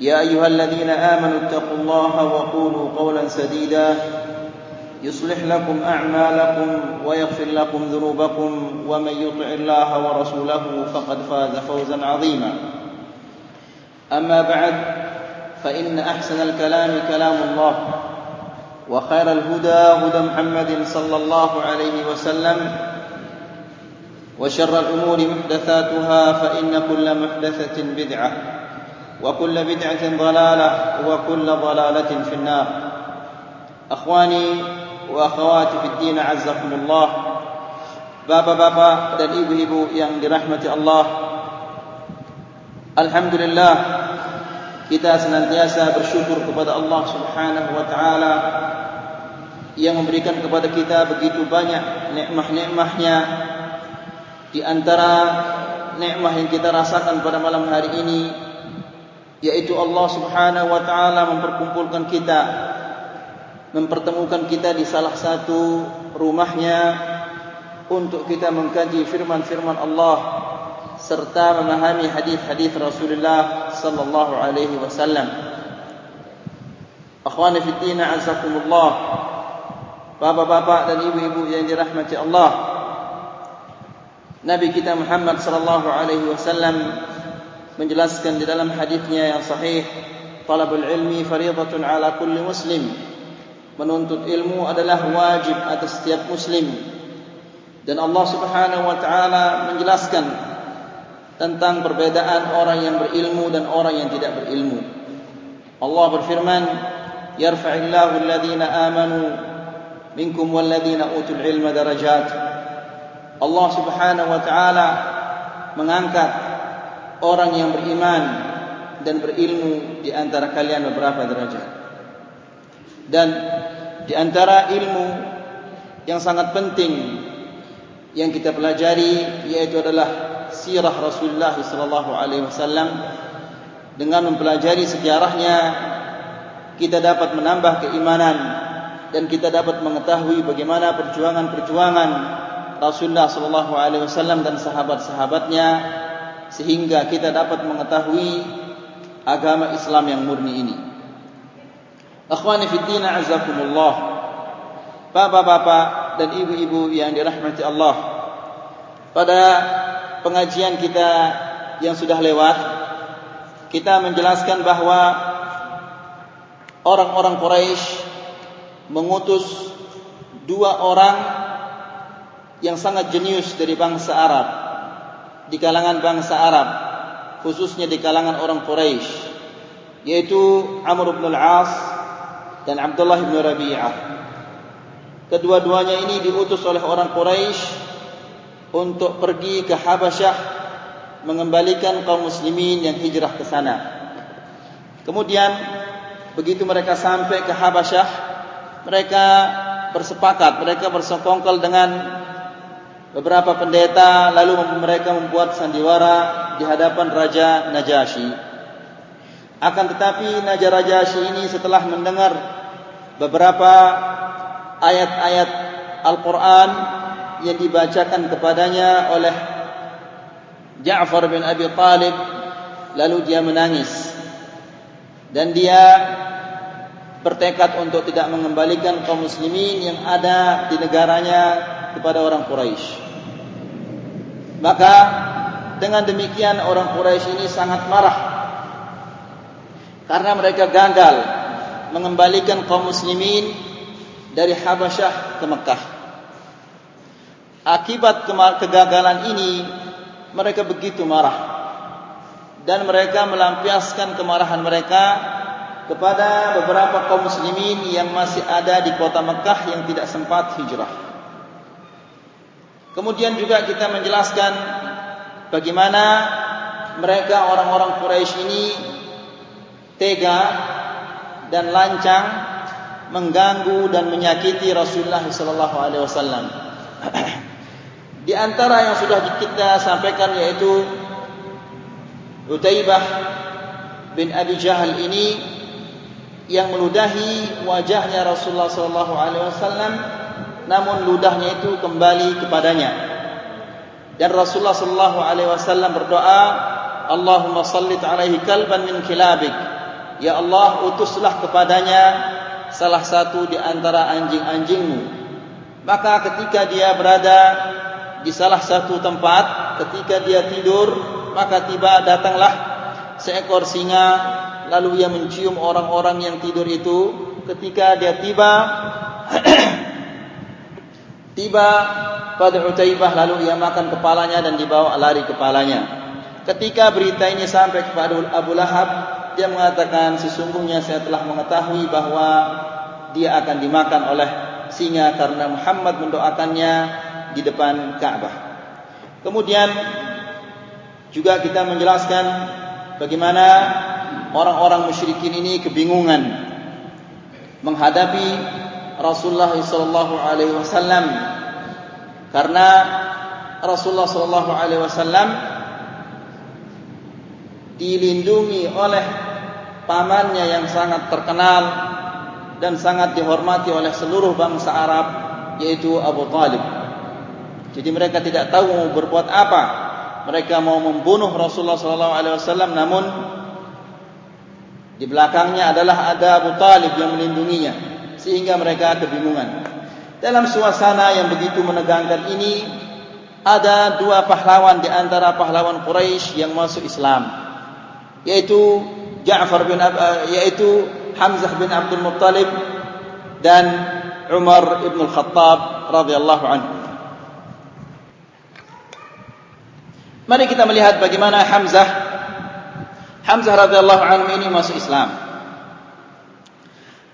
يا أيها الذين آمنوا اتقوا الله وقولوا قولا سديدا. يصلح لكم أعمالكم ويغفر لكم ذنوبكم ومن يطع الله ورسوله فقد فاز فوزا عظيما. أما بعد فإن أحسن الكلام كلام الله وخير الهدى هدى محمد صلى الله عليه وسلم وشر الأمور محدثاتها فإن كل محدثة بدعة. وكل بدعة ضلالة وكل ضلالة في النار أخواني وأخواتي في الدين عزكم الله Bapak-bapak dan ibu-ibu yang dirahmati Allah Alhamdulillah Kita senantiasa bersyukur kepada Allah subhanahu wa ta'ala Yang memberikan kepada kita begitu banyak nikmah-nikmahnya Di antara nikmah yang kita rasakan pada malam hari ini Yaitu Allah subhanahu wa ta'ala memperkumpulkan kita Mempertemukan kita di salah satu rumahnya Untuk kita mengkaji firman-firman Allah serta memahami hadis-hadis Rasulullah sallallahu alaihi wasallam. Akhwani fi din azakumullah. Bapak-bapak dan ibu-ibu yang dirahmati Allah. Nabi kita Muhammad sallallahu alaihi wasallam menjelaskan di dalam hadisnya yang sahih, talabul ilmi fardhatun ala kulli muslim. Menuntut ilmu adalah wajib atas setiap muslim. Dan Allah Subhanahu wa taala menjelaskan tentang perbedaan orang yang berilmu dan orang yang tidak berilmu. Allah berfirman, "Yarfa'illahu alladhina amanu minkum walladhina utul ilma darajat." Allah Subhanahu wa taala mengangkat orang yang beriman dan berilmu di antara kalian beberapa derajat. Dan di antara ilmu yang sangat penting yang kita pelajari yaitu adalah sirah Rasulullah sallallahu alaihi wasallam dengan mempelajari sejarahnya kita dapat menambah keimanan dan kita dapat mengetahui bagaimana perjuangan-perjuangan Rasulullah sallallahu alaihi wasallam dan sahabat-sahabatnya sehingga kita dapat mengetahui agama Islam yang murni ini. Akhwani fi din azakumullah. Bapak-bapak dan ibu-ibu yang dirahmati Allah. Pada pengajian kita yang sudah lewat kita menjelaskan bahwa orang-orang Quraisy mengutus dua orang yang sangat jenius dari bangsa Arab di kalangan bangsa Arab khususnya di kalangan orang Quraisy yaitu Amr bin Al-As dan Abdullah bin Rabi'ah kedua-duanya ini diutus oleh orang Quraisy untuk pergi ke Habasyah mengembalikan kaum muslimin yang hijrah ke sana. Kemudian begitu mereka sampai ke Habasyah, mereka bersepakat, mereka bersekongkol dengan beberapa pendeta lalu mereka membuat sandiwara di hadapan Raja Najasyi. Akan tetapi Raja Najasyi ini setelah mendengar beberapa ayat-ayat Al-Qur'an yang dibacakan kepadanya oleh Ja'far bin Abi Talib lalu dia menangis dan dia bertekad untuk tidak mengembalikan kaum muslimin yang ada di negaranya kepada orang Quraisy. Maka dengan demikian orang Quraisy ini sangat marah karena mereka gagal mengembalikan kaum muslimin dari Habasyah ke Mekah. Akibat kegagalan ini mereka begitu marah dan mereka melampiaskan kemarahan mereka kepada beberapa kaum muslimin yang masih ada di kota Mekah yang tidak sempat hijrah. Kemudian juga kita menjelaskan bagaimana mereka orang-orang Quraisy ini tega dan lancang mengganggu dan menyakiti Rasulullah sallallahu alaihi wasallam. Di antara yang sudah kita sampaikan yaitu Utaibah bin Abi Jahal ini yang meludahi wajahnya Rasulullah sallallahu alaihi wasallam namun ludahnya itu kembali kepadanya. Dan Rasulullah sallallahu alaihi wasallam berdoa, "Allahumma sallit alaihi kalban min kilabik." Ya Allah, utuslah kepadanya salah satu di antara anjing-anjingmu. Maka ketika dia berada di salah satu tempat ketika dia tidur maka tiba datanglah seekor singa lalu ia mencium orang-orang yang tidur itu ketika dia tiba tiba pada Utaibah lalu ia makan kepalanya dan dibawa lari kepalanya ketika berita ini sampai kepada Abu Lahab dia mengatakan sesungguhnya saya telah mengetahui bahwa dia akan dimakan oleh singa karena Muhammad mendoakannya di depan Ka'bah. Kemudian juga kita menjelaskan bagaimana orang-orang musyrikin ini kebingungan menghadapi Rasulullah sallallahu alaihi wasallam karena Rasulullah sallallahu alaihi wasallam dilindungi oleh pamannya yang sangat terkenal dan sangat dihormati oleh seluruh bangsa Arab yaitu Abu Talib. Jadi mereka tidak tahu mau berbuat apa. Mereka mau membunuh Rasulullah sallallahu alaihi wasallam namun di belakangnya adalah ada Abu Talib yang melindunginya sehingga mereka kebingungan. Dalam suasana yang begitu menegangkan ini ada dua pahlawan di antara pahlawan Quraisy yang masuk Islam yaitu Ja'far bin Ab yaitu Hamzah bin Abdul Muttalib dan Umar ibn Al-Khattab radhiyallahu anhu. Mari kita melihat bagaimana Hamzah Hamzah radhiyallahu anhu ini masuk Islam.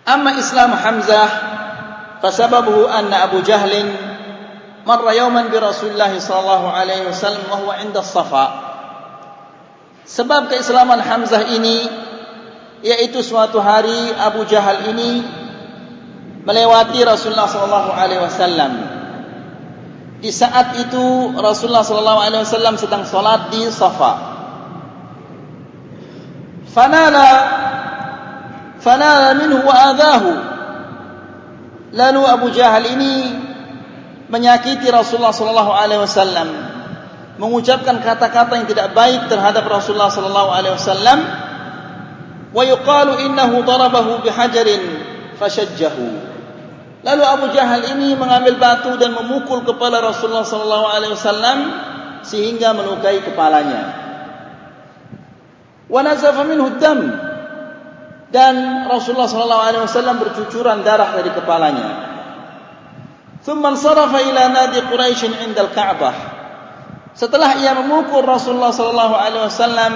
Amma Islam Hamzah fasababuhu anna Abu Jahl marra yawman bi Rasulillah sallallahu alaihi wasallam wa huwa 'inda as-Safa. Sebab keislaman Hamzah ini yaitu suatu hari Abu Jahal ini melewati Rasulullah sallallahu alaihi wasallam di saat itu Rasulullah sallallahu alaihi wasallam sedang salat di Safa. Fanala fanala minhu wa adahu. Lalu Abu Jahal ini menyakiti Rasulullah sallallahu alaihi wasallam, mengucapkan kata-kata yang tidak baik terhadap Rasulullah sallallahu alaihi wasallam. Wa yuqalu innahu darabahu bihajarin fashajjahu. Lalu Abu Jahal ini mengambil batu dan memukul kepala Rasulullah sallallahu alaihi wasallam sehingga melukai kepalanya. Wa nazafa minhu dam dan Rasulullah sallallahu alaihi wasallam bercucuran darah dari kepalanya. Thumma sarafa ila nadi Quraisy 'inda al-Ka'bah. Setelah ia memukul Rasulullah sallallahu alaihi wasallam,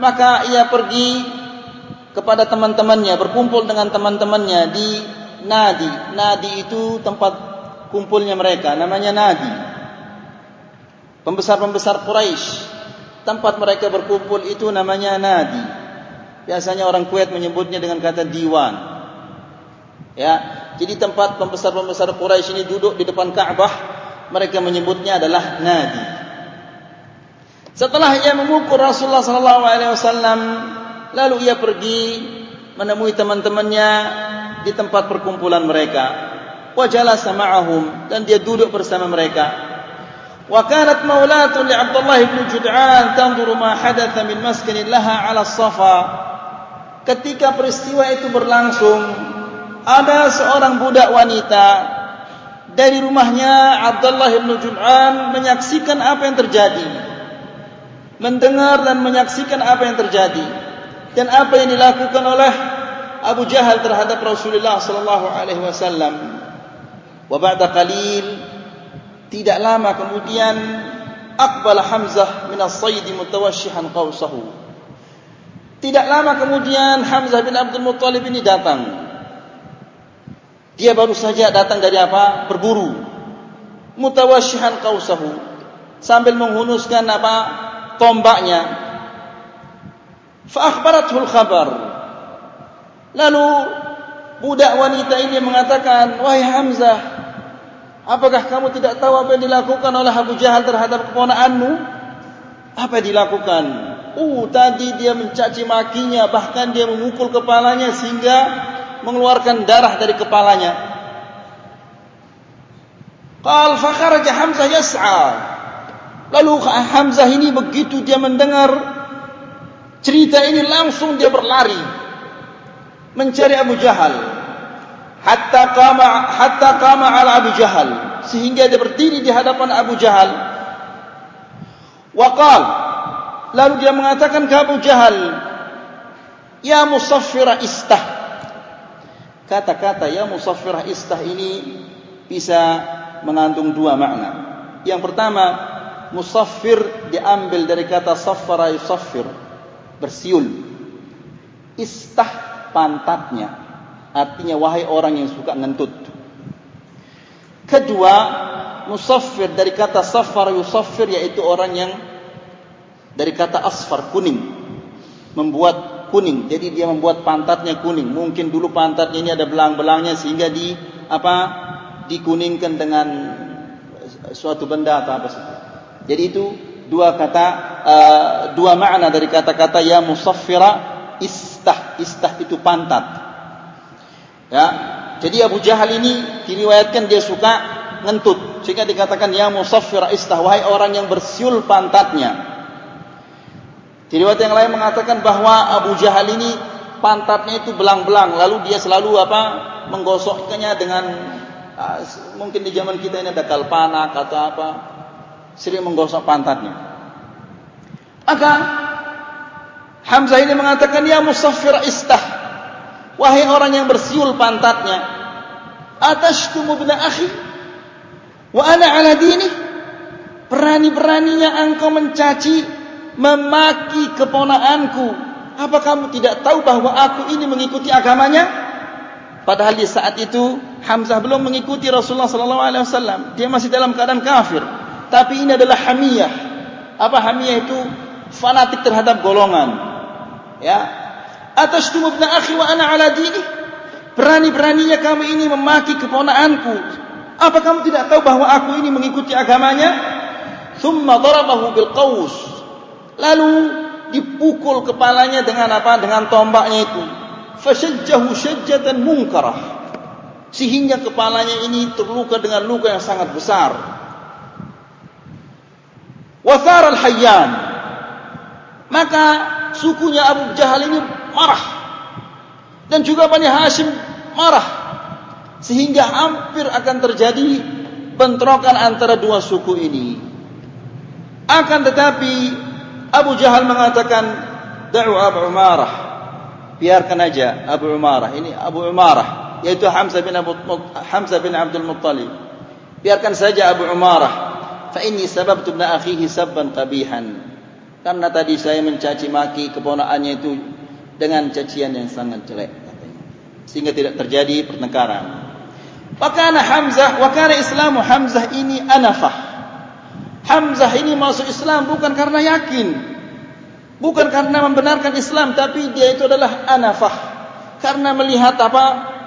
maka ia pergi kepada teman-temannya, berkumpul dengan teman-temannya di nadi. Nadi itu tempat kumpulnya mereka, namanya nadi. Pembesar-pembesar Quraisy, tempat mereka berkumpul itu namanya nadi. Biasanya orang Kuwait menyebutnya dengan kata diwan. Ya, jadi tempat pembesar-pembesar Quraisy ini duduk di depan Ka'bah, mereka menyebutnya adalah nadi. Setelah ia memukul Rasulullah sallallahu alaihi wasallam, lalu ia pergi menemui teman-temannya di tempat perkumpulan mereka wa jalasa ma'ahum dan dia duduk bersama mereka wa kanat maulatun li Abdullah bin Jud'an tanzuru ma hadatha min maskin laha 'ala safa ketika peristiwa itu berlangsung ada seorang budak wanita dari rumahnya Abdullah bin Jud'an menyaksikan apa yang terjadi mendengar dan menyaksikan apa yang terjadi dan apa yang dilakukan oleh Abu Jahal terhadap Rasulullah sallallahu alaihi wasallam. Wa ba'da qalil tidak lama kemudian aqbal Hamzah min as-sayd mutawashshihan qausahu. Tidak lama kemudian Hamzah bin Abdul Muttalib ini datang. Dia baru saja datang dari apa? Berburu. Mutawashshihan qausahu sambil menghunuskan apa? tombaknya. Fa akhbarathu al-khabar. Lalu budak wanita ini mengatakan, "Wahai Hamzah, apakah kamu tidak tahu apa yang dilakukan oleh Abu Jahal terhadap keponakanmu?" Apa yang dilakukan? Uh, tadi dia mencaci makinya, bahkan dia memukul kepalanya sehingga mengeluarkan darah dari kepalanya. Qal fa kharaja Hamzah yas'a. Lalu Hamzah ini begitu dia mendengar cerita ini langsung dia berlari mencari Abu Jahal hatta qama hatta qama ala Abu Jahal sehingga dia berdiri di hadapan Abu Jahal waqal lalu dia mengatakan ke Abu Jahal ya musaffira istah kata-kata ya musaffira istah ini bisa mengandung dua makna yang pertama musaffir diambil dari kata saffara yusaffir bersiul istah pantatnya. Artinya wahai orang yang suka ngentut. Kedua, musaffir dari kata safar yusaffir yaitu orang yang dari kata asfar kuning. Membuat kuning. Jadi dia membuat pantatnya kuning. Mungkin dulu pantatnya ini ada belang-belangnya sehingga di apa? dikuningkan dengan suatu benda atau apa saja. Jadi itu dua kata uh, dua makna dari kata-kata ya musaffira istah istah itu pantat ya jadi Abu Jahal ini diriwayatkan dia suka ngentut sehingga dikatakan ya musaffir istah wahai orang yang bersiul pantatnya diriwayat yang lain mengatakan bahwa Abu Jahal ini pantatnya itu belang-belang lalu dia selalu apa menggosokkannya dengan uh, mungkin di zaman kita ini ada kalpana atau apa sering menggosok pantatnya. Maka Hamzah ini mengatakan ya musaffir istah wahai orang yang bersiul pantatnya atashkum ibn akhi wa ana ala dini berani-beraninya engkau mencaci memaki keponakanku apa kamu tidak tahu bahwa aku ini mengikuti agamanya? Padahal di saat itu Hamzah belum mengikuti Rasulullah sallallahu alaihi wasallam. Dia masih dalam keadaan kafir. Tapi ini adalah hamiyah. Apa hamiyah itu? Fanatik terhadap golongan. Ya. Atas tubuh ibn akhi wa ana ala dini? Berani-beraninya kamu ini memaki keponakanku apa kamu tidak tahu bahwa aku ini mengikuti agamanya? Thumma darabahu bil lalu dipukul kepalanya dengan apa? Dengan tombaknya itu. Fashajjahu shajjatan munkarah. Sehingga kepalanya ini terluka dengan luka yang sangat besar. Wathar al hayyan maka sukunya Abu Jahal ini marah. Dan juga Bani Hashim marah. Sehingga hampir akan terjadi bentrokan antara dua suku ini. Akan tetapi Abu Jahal mengatakan da'u Abu Umarah biarkan aja Abu Umarah ini Abu Umarah yaitu Hamzah bin Abu Hamzah bin Abdul Muttalib biarkan saja Abu Umarah fa inni sababtu ibn akhihi sabban qabihan karena tadi saya mencaci maki keponakannya itu dengan cacian yang sangat jelek katanya. Sehingga tidak terjadi pertengkaran. Wakana Hamzah, wakana Islamu Hamzah ini anafah. Hamzah ini masuk Islam bukan karena yakin. Bukan karena membenarkan Islam. Tapi dia itu adalah anafah. Karena melihat apa?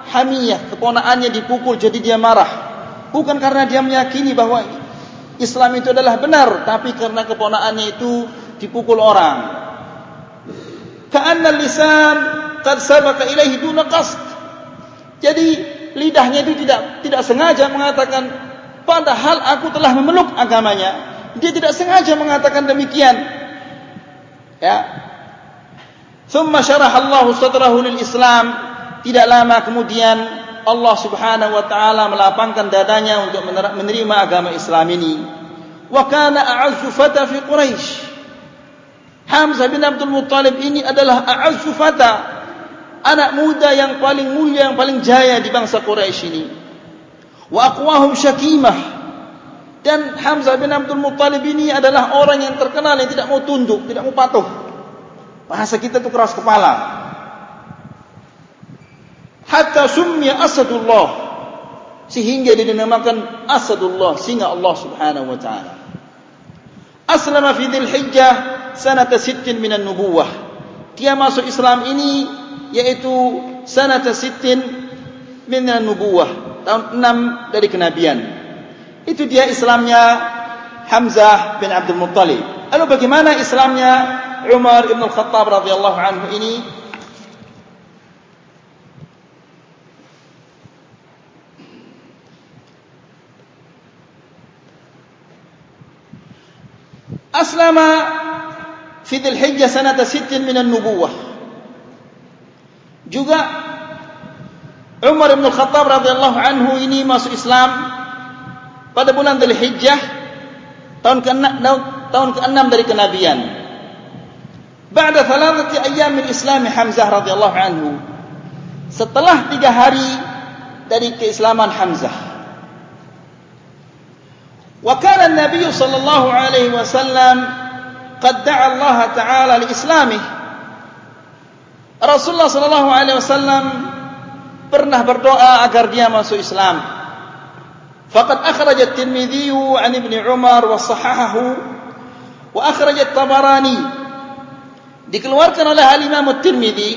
Hamiyah. Keponakannya dipukul jadi dia marah. Bukan karena dia meyakini bahwa Islam itu adalah benar. Tapi karena keponakannya itu dipukul orang. Ka'anna lisan qad sabaka ilaihi duna qasd. Jadi lidahnya itu tidak tidak sengaja mengatakan padahal aku telah memeluk agamanya. Dia tidak sengaja mengatakan demikian. Ya. Syaraha Allah sadrahu lil Islam. Tidak lama kemudian Allah Subhanahu wa taala melapangkan dadanya untuk menerima agama Islam ini. Wa kana a'azzu fata fi Quraisy. Hamzah bin Abdul Muttalib ini adalah a'azzu fata anak muda yang paling mulia yang paling jaya di bangsa Quraisy ini wa aqwahum syakimah dan Hamzah bin Abdul Muttalib ini adalah orang yang terkenal yang tidak mau tunduk, tidak mau patuh. Bahasa kita itu keras kepala. Hatta summiya Asadullah sehingga dia dinamakan Asadullah singa Allah Subhanahu wa taala. Aslama fi Dzulhijjah sanata 6 min an-nubuwah. Dia masuk Islam ini yaitu sanata 6 min an-nubuwah, tahun 6 dari kenabian. Itu dia Islamnya Hamzah bin Abdul Muttalib. Lalu bagaimana Islamnya Umar ibn Khattab radhiyallahu anhu ini? أسلم في ذي الحجة سنة ست من النبوة juga Umar bin Khattab radhiyallahu anhu ini masuk Islam pada bulan Dhul tahun ke-6 tahun ke-6 dari kenabian. Ba'da thalathati ayyam min Islam Hamzah radhiyallahu anhu. Setelah tiga hari dari keislaman Hamzah. Wa kana an-nabiy sallallahu alaihi wasallam qad da'a Allah ta'ala li islamih. Rasulullah sallallahu alaihi wasallam pernah berdoa agar dia masuk Islam. Fakat akhraj at-Tirmidzi an ibnu Umar wa sahahahu wa akhraj at-Tabarani dikeluarkan oleh Al-Imam At-Tirmidzi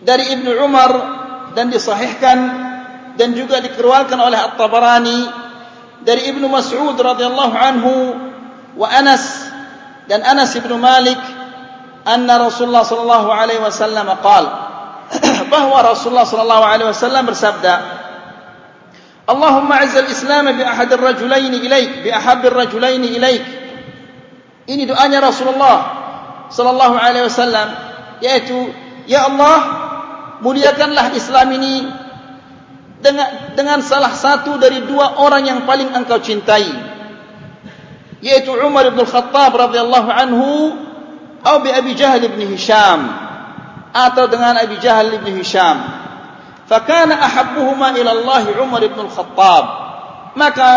dari ibnu Umar dan disahihkan dan juga dikeluarkan oleh At-Tabarani dari ibnu Mas'ud radhiyallahu anhu wa Anas dan Anas ibnu Malik anna Rasulullah sallallahu alaihi wasallam qala bahawa Rasulullah sallallahu alaihi wasallam bersabda Allahumma azzal Islam bi ahad ar-rajulain ilaik bi ahab ar-rajulain ilaik. Ini doanya Rasulullah sallallahu alaihi wasallam yaitu ya Allah muliakanlah Islam ini dengan dengan salah satu dari dua orang yang paling engkau cintai yaitu Umar bin Khattab radhiyallahu anhu atau bi Abi Jahal bin Hisham. Atau dengan Abi Jahal bin Hisham fakana ahabbuhuma ila Allah Umar bin Al-Khattab maka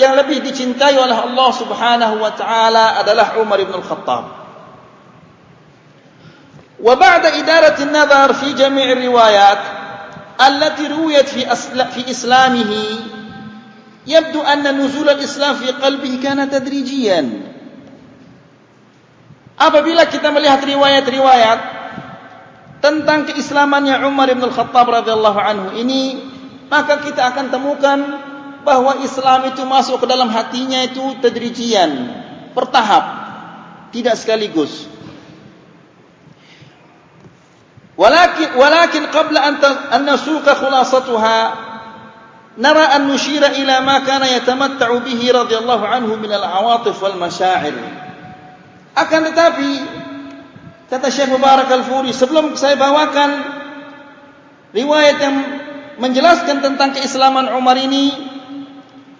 yang lebih dicintai oleh Allah Subhanahu wa taala adalah Umar bin Al-Khattab wa ba'da idarat an-nazar fi jami' ar-riwayat allati ruwiyat fi fi islamihi yabdu anna nuzul al-islam fi qalbihi kana tadrijiyan apabila kita melihat riwayat-riwayat tentang keislamannya Umar bin Al-Khattab radhiyallahu anhu ini maka kita akan temukan bahwa Islam itu masuk ke dalam hatinya itu tadrijian bertahap tidak sekaligus. Walakin walakin qabla an an nasuqa khulasatuha nara an nushira ila ma kana yatamatta'u bihi radhiyallahu anhu min al-awatif wal masyaa'ir akan tetapi Kata Syekh Mubarak Al-Furi, sebelum saya bawakan riwayat yang menjelaskan tentang keislaman Umar ini,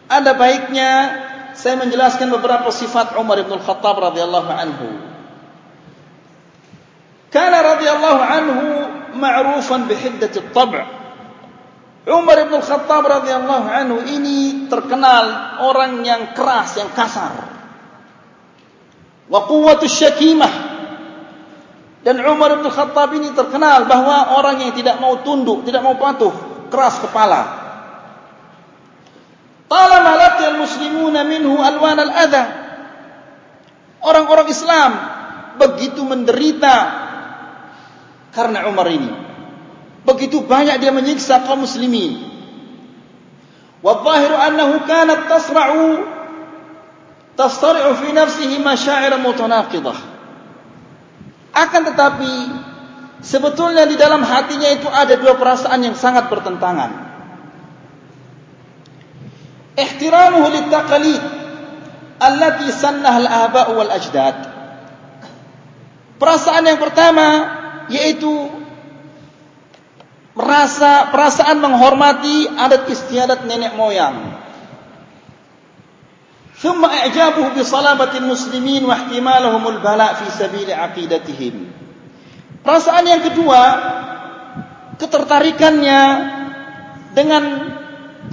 ada baiknya saya menjelaskan beberapa sifat Umar bin Khattab radhiyallahu anhu. Kana radhiyallahu anhu ma'rufan bihiddati at-tab'. Umar bin Khattab radhiyallahu anhu ini terkenal orang yang keras, yang kasar. Wa quwwatu syakimah dan Umar bin Khattab ini terkenal bahawa orang yang tidak mau tunduk, tidak mau patuh, keras kepala. Talama laqiyal muslimuna minhu alwan al-adha. Orang-orang Islam begitu menderita karena Umar ini. Begitu banyak dia menyiksa kaum muslimin. Wa dhahiru annahu kanat tasra'u tasri'u fi nafsihi masyaa'ir mutanaqidah. Akan tetapi sebetulnya di dalam hatinya itu ada dua perasaan yang sangat bertentangan. Ihtiramuhu littaqalid allati sannaha al-aba' wal ajdad. Perasaan yang pertama yaitu merasa perasaan menghormati adat istiadat nenek moyang. ثم إعجابه بصلابة المسلمين واحتمالهم البلاء في سبيل عقيدتهم perasaan yang kedua ketertarikannya dengan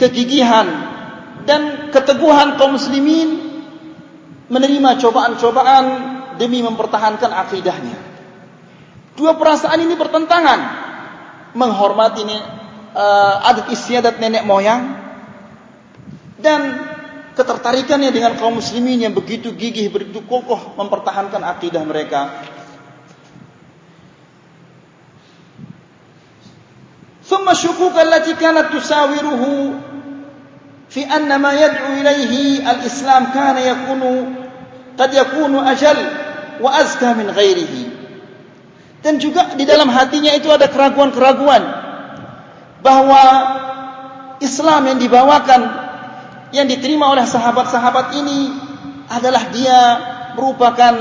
kegigihan dan keteguhan kaum muslimin menerima cobaan-cobaan demi mempertahankan akidahnya. Dua perasaan ini bertentangan. Menghormati uh, adat istiadat nenek moyang dan ketertarikannya dengan kaum muslimin yang begitu gigih, begitu kokoh mempertahankan akidah mereka. ثم الشكوك التي كانت تساوره في أن ما يدعو إليه الإسلام كان يكون قد يكون أجل وأزكى من غيره dan juga di dalam hatinya itu ada keraguan-keraguan bahwa Islam yang dibawakan yang diterima oleh sahabat-sahabat ini adalah dia merupakan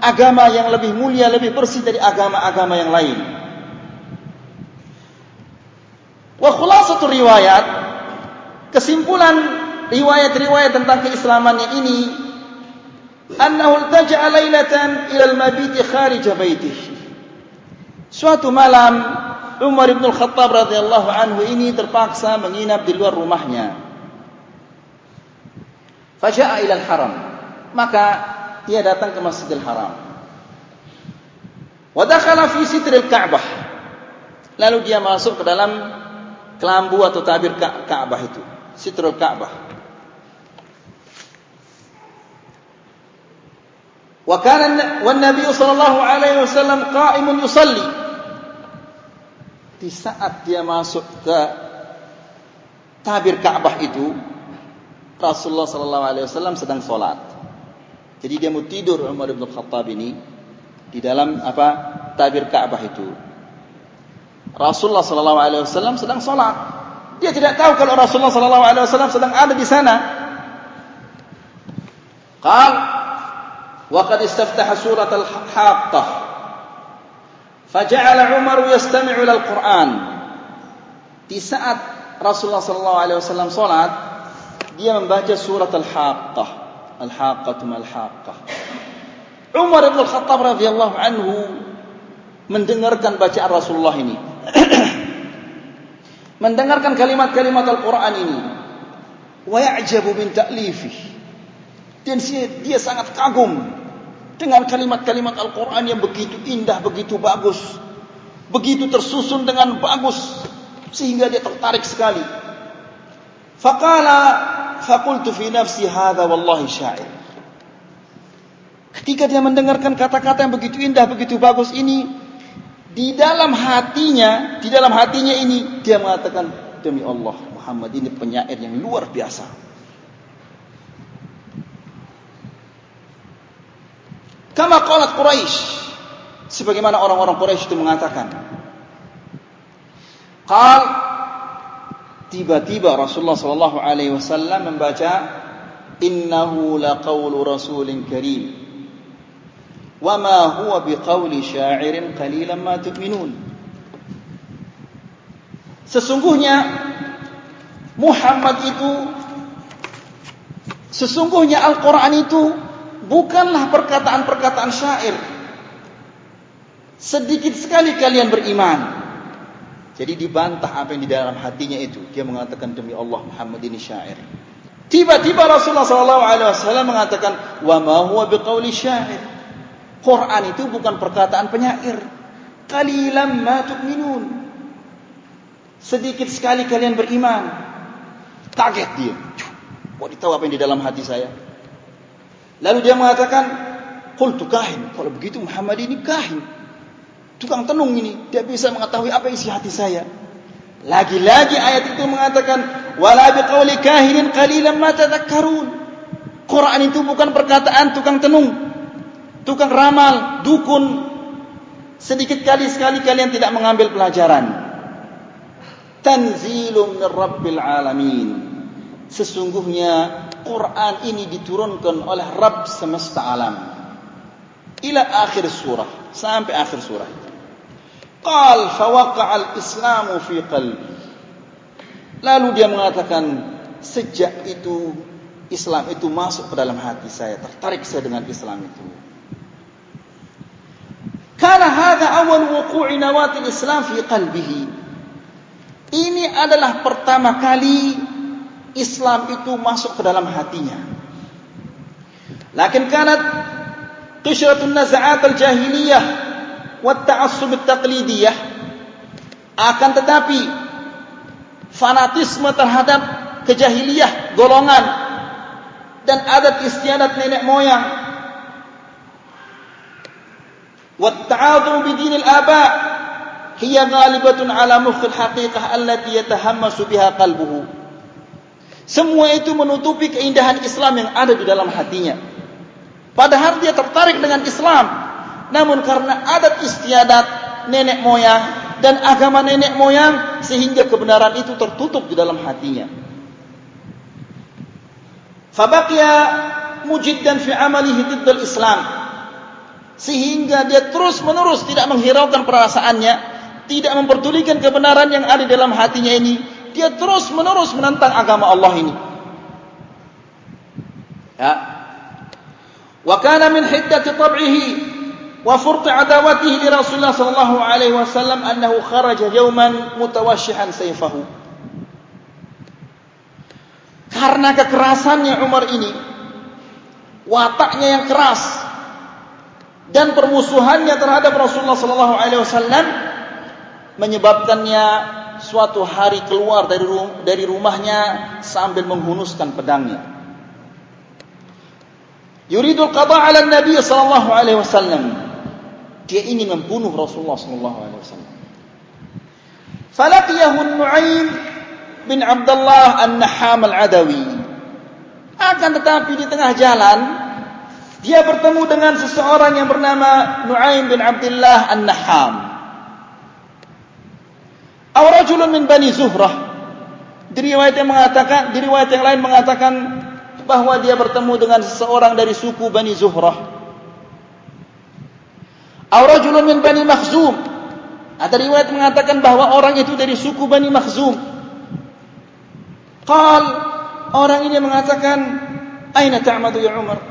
agama yang lebih mulia, lebih bersih dari agama-agama yang lain. Wa khulasatul riwayat kesimpulan riwayat-riwayat tentang keislamannya ini annahu iltaja'a lailatan ila al-mabit kharij baitih suatu malam Umar bin Al-Khattab radhiyallahu anhu ini terpaksa menginap di luar rumahnya faja'a ila al-haram maka dia datang ke Masjidil Haram wa dakhala fi sitril Ka'bah lalu dia masuk ke dalam kelambu atau tabir Ka'bah itu sitrul Ka'bah. Wa kana wan Nabi sallallahu alaihi wasallam qa'imun yusalli. Di saat dia masuk ke tabir Ka'bah itu, Rasulullah sallallahu alaihi wasallam sedang salat. Jadi dia mau tidur Umar bin Khattab ini di dalam apa tabir Ka'bah itu. Rasulullah sallallahu alaihi wasallam sedang salat. Dia tidak tahu kalau Rasulullah sallallahu alaihi wasallam sedang ada di sana. Qal wa qad istaftaha surat al-haqqah. Faja'ala Umar yastami'u al-Qur'an. Di saat Rasulullah sallallahu alaihi wasallam salat, dia membaca surat al-haqqah. Al-haqqatu mal-haqqah. Umar bin Khattab radhiyallahu anhu mendengarkan bacaan Rasulullah ini. mendengarkan kalimat-kalimat Al-Quran ini. Wa ya'jabu min. Dan dia sangat kagum dengan kalimat-kalimat Al-Quran yang begitu indah, begitu bagus. Begitu tersusun dengan bagus. Sehingga dia tertarik sekali. Faqala faqultu fi nafsi hadha wallahi syair. Ketika dia mendengarkan kata-kata yang begitu indah, begitu bagus ini, di dalam hatinya, di dalam hatinya ini dia mengatakan demi Allah Muhammad ini penyair yang luar biasa. Kama qalat Quraisy sebagaimana orang-orang Quraisy itu mengatakan. Qal tiba-tiba Rasulullah sallallahu alaihi wasallam membaca innahu laqaulu rasulin karim. Wa ma huwa biqauli sya'irin qalilan ma tu'minun. Sesungguhnya Muhammad itu sesungguhnya Al-Qur'an itu bukanlah perkataan-perkataan syair. Sedikit sekali kalian beriman jadi dibantah apa yang di dalam hatinya itu dia mengatakan demi Allah Muhammad ini syair tiba-tiba Rasulullah wasallam mengatakan wa ma huwa biqauli syair Quran itu bukan perkataan penyair. Qalilam ma tu'minun. Sedikit sekali kalian beriman. Kaget dia. Mau tahu apa yang di dalam hati saya? Lalu dia mengatakan, "Qultu kahin." Kalau begitu Muhammad ini kahin. Tukang tenung ini, dia bisa mengetahui apa isi hati saya. Lagi-lagi ayat itu mengatakan, "Wala biqauli kahinin qalilan ma tadhakkarun." Quran itu bukan perkataan tukang tenung tukang ramal, dukun. Sedikit kali sekali kalian tidak mengambil pelajaran. Tanzilum min Rabbil Alamin. Sesungguhnya Quran ini diturunkan oleh Rabb semesta alam. Ila akhir surah. Sampai akhir surah. Qal fawaqa'al islamu fi qalbi. Lalu dia mengatakan sejak itu Islam itu masuk ke dalam hati saya. Tertarik saya dengan Islam itu. Karena hada awal wuku'i nawatil Islam fi qalbihi. Ini adalah pertama kali Islam itu masuk ke dalam hatinya. Lakin kanat qishratun naz'at al-jahiliyah ta'assub at-taqlidiyah. Akan tetapi fanatisme terhadap kejahiliyah golongan dan adat istiadat nenek moyang. Wa ta'adhu bi dinil aba hiya ghalibatun ala mukh al-haqiqah allati yatahammasu biha qalbuhu. Semua itu menutupi keindahan Islam yang ada di dalam hatinya. Padahal dia tertarik dengan Islam namun karena adat istiadat nenek moyang dan agama nenek moyang sehingga kebenaran itu tertutup di dalam hatinya fabaqiya mujiddan fi amalihi diddal Islam sehingga dia terus menerus tidak menghiraukan perasaannya tidak memperdulikan kebenaran yang ada dalam hatinya ini, dia terus menerus menentang agama Allah ini. Ya. Wa kana min hiddati tab'ihi wa furt adawatihi li Rasulullah sallallahu alaihi wasallam annahu kharaja yawman mutawashshihan sayfahu. Karena kekerasannya Umar ini, wataknya yang keras dan permusuhannya terhadap Rasulullah sallallahu alaihi wasallam menyebabkannya suatu hari keluar dari dari rumahnya sambil menghunuskan pedangnya. Yuridul qada 'ala Nabi sallallahu alaihi wasallam. Dia ingin membunuh Rasulullah sallallahu alaihi wasallam. Falaqiyahu Nu'aim bin Abdullah An-Naham Al-Adawi. Akan tetapi di tengah jalan dia bertemu dengan seseorang yang bernama Nu'aim bin Abdullah An-Naham. Aw rajulun min Bani Zuhrah. Di riwayat yang mengatakan, di riwayat yang lain mengatakan bahwa dia bertemu dengan seseorang dari suku Bani Zuhrah. Aw rajulun min Bani Makhzum. Ada riwayat mengatakan bahwa orang itu dari suku Bani Makhzum. Qal orang ini mengatakan, "Aina ta'madu ya Umar?"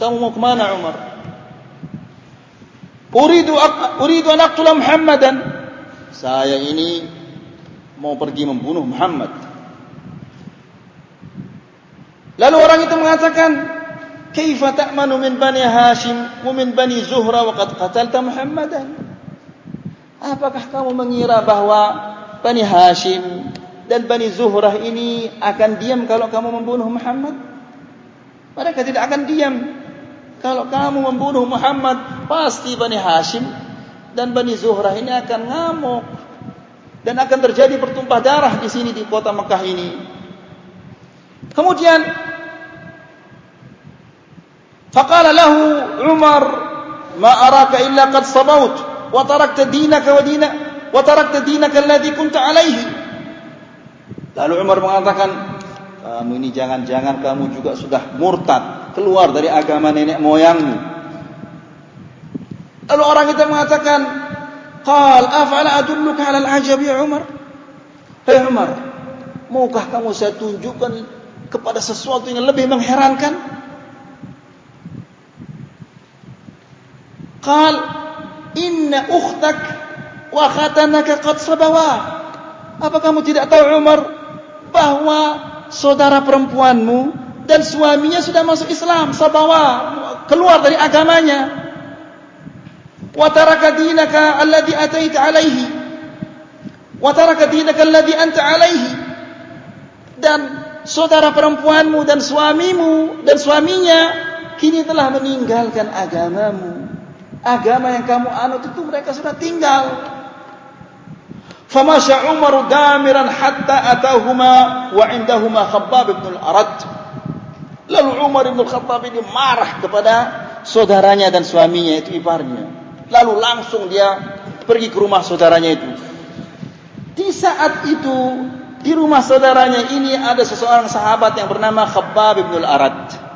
Kamu mau ke mana Umar? Uridu uridu an aqtula Muhammadan saya ini mau pergi membunuh Muhammad. Lalu orang itu mengatakan, "Kaifa ta'manu min Bani Hashim wa min Bani Zuhra wa qad qatalta Muhammadan?" Apakah kamu mengira bahwa Bani Hashim dan Bani Zuhrah ini akan diam kalau kamu membunuh Muhammad? Mereka tidak akan diam. Kalau kamu membunuh Muhammad, pasti Bani Hashim dan Bani Zuhrah ini akan ngamuk dan akan terjadi pertumpah darah di sini di kota Mekah ini. Kemudian faqala lahu Umar ma araka illa qad sabaut wa tarakta dinaka wa dina wa tarakta dinaka alladhi alaihi. Lalu Umar mengatakan kamu ini jangan-jangan kamu juga sudah murtad keluar dari agama nenek moyangmu Lalu orang itu mengatakan, "Qal afala adulluka 'ala al-'ajab ya Umar?" Hei Umar, maukah kamu saya tunjukkan kepada sesuatu yang lebih mengherankan? "Inna ukhtak wa khatanaka qad sabawa." Apa kamu tidak tahu Umar? Bahwa saudara perempuanmu dan suaminya sudah masuk Islam, sabawa, keluar dari agamanya. Wa taraka dinaka alladhi ataita alaihi. Wa taraka dinaka alladhi anta alaihi. Dan saudara perempuanmu dan suamimu dan suaminya kini telah meninggalkan agamamu agama yang kamu anut itu mereka sudah tinggal famasha umar damiran hatta atahuma wa indahuma khabbab ibn al-arad lalu umar ibn al-khattab ini marah kepada saudaranya dan suaminya itu iparnya lalu langsung dia pergi ke rumah saudaranya itu. Di saat itu di rumah saudaranya ini ada seseorang sahabat yang bernama Khabbab bin Al-Arad.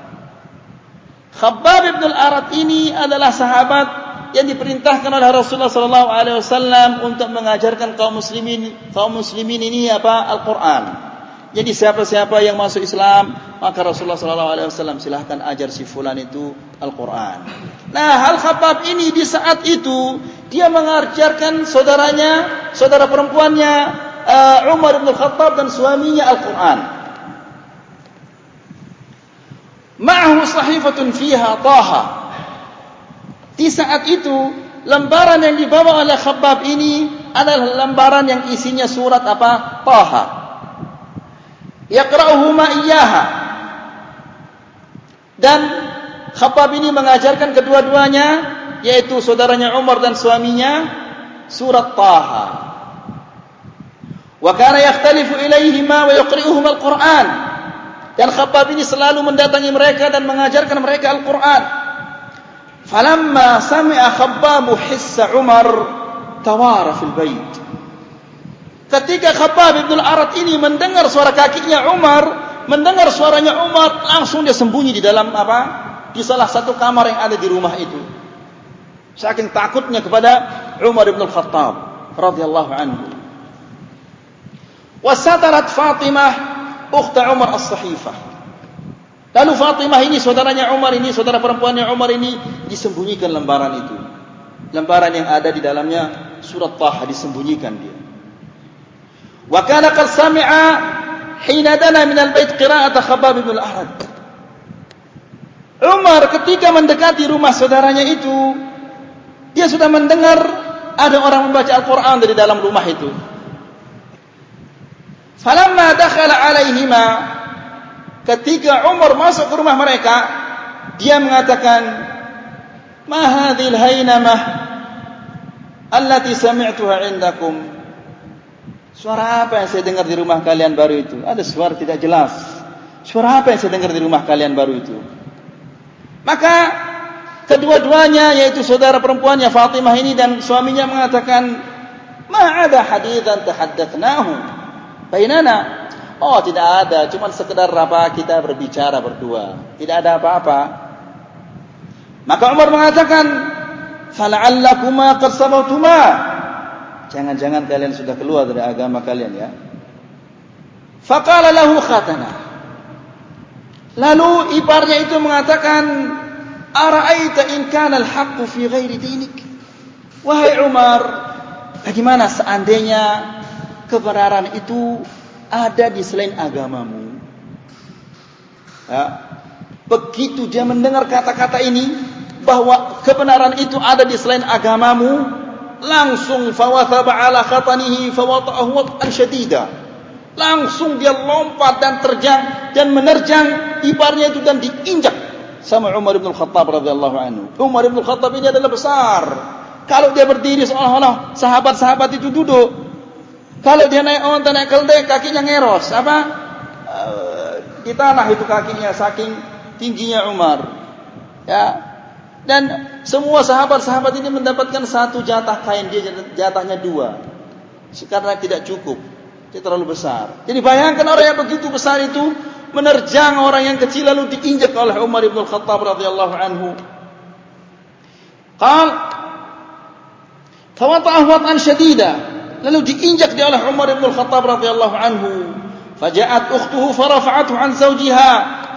Khabbab bin Al-Arad ini adalah sahabat yang diperintahkan oleh Rasulullah sallallahu alaihi wasallam untuk mengajarkan kaum muslimin kaum muslimin ini apa Al-Qur'an. Jadi siapa-siapa yang masuk Islam, maka Rasulullah sallallahu alaihi wasallam ajar si fulan itu Al-Qur'an. Nah, Al-Khabbab ini di saat itu dia mengajarkan saudaranya, saudara perempuannya uh, Umar bin Khattab dan suaminya Al-Quran. Ma'ahu sahifatun fiha taha. Di saat itu, lembaran yang dibawa oleh Khabbab ini adalah lembaran yang isinya surat apa? Taha. Yaqra'uhuma iyyaha. Dan Khabbab ini mengajarkan kedua-duanya yaitu saudaranya Umar dan suaminya surat Taha. Wa kana yakhtalifu ilaihima wa yuqri'uhum al-Qur'an. Dan Khabbab ini selalu mendatangi mereka dan mengajarkan mereka Al-Qur'an. Falamma sami'a Khabbab hissa Umar tawara fil bait. Ketika Khabbab bin Al-Arat ini mendengar suara kakinya Umar, mendengar suaranya Umar, langsung dia sembunyi di dalam apa? Di salah satu kamar yang ada di rumah itu. Saking takutnya kepada Umar bin Al-Khattab radhiyallahu anhu. Wasatarat Fatimah ukhta Umar as-Sahifah. Lalu Fatimah ini saudaranya Umar ini, saudara perempuannya Umar ini disembunyikan lembaran itu. Lembaran yang ada di dalamnya surat Taha disembunyikan dia. Wa kana qad sami'a hina dana min al-bait qira'at Khabbab bin al-Ahad. Umar ketika mendekati rumah saudaranya itu, dia sudah mendengar ada orang membaca Al-Quran dari dalam rumah itu. Falamma dakhala alaihima ketika Umar masuk ke rumah mereka dia mengatakan ma hadhil hainamah allati sami'tuha indakum? Suara apa yang saya dengar di rumah kalian baru itu? Ada suara tidak jelas. Suara apa yang saya dengar di rumah kalian baru itu? Maka kedua-duanya yaitu saudara perempuannya Fatimah ini dan suaminya mengatakan ma ada hadithan tahaddathnahu Bainana. Oh, tidak ada, cuma sekedar apa kita berbicara berdua. Tidak ada apa-apa. Maka Umar mengatakan, "Fala'allakuma qad sabatuma." Jangan-jangan kalian sudah keluar dari agama kalian ya. Faqala lahu khatana. Lalu iparnya itu mengatakan, "Ara'aita in kana al-haqqu fi ghairi dinik?" Wahai Umar, bagaimana seandainya kebenaran itu ada di selain agamamu. Ya. Begitu dia mendengar kata-kata ini bahwa kebenaran itu ada di selain agamamu, langsung fawathaba ala khatanihi fawata'ahu wat'an syadida. Langsung dia lompat dan terjang dan menerjang ibarnya itu dan diinjak sama Umar bin Khattab radhiyallahu anhu. Umar bin Khattab ini adalah besar. Kalau dia berdiri seolah-olah sahabat-sahabat itu duduk, kalau dia naik onta naik keldek kakinya ngeros apa? Di tanah itu kakinya saking tingginya Umar. Ya. Dan semua sahabat-sahabat ini mendapatkan satu jatah kain dia jatahnya dua. Karena tidak cukup. Dia terlalu besar. Jadi bayangkan orang yang begitu besar itu menerjang orang yang kecil lalu diinjak oleh Umar bin Khattab radhiyallahu anhu. Qal Fawata'ahu wat'an syadida lalu diinjak dia oleh Umar bin Khattab radhiyallahu anhu. Faja'at ukhtuhu farafa'athu an zawjiha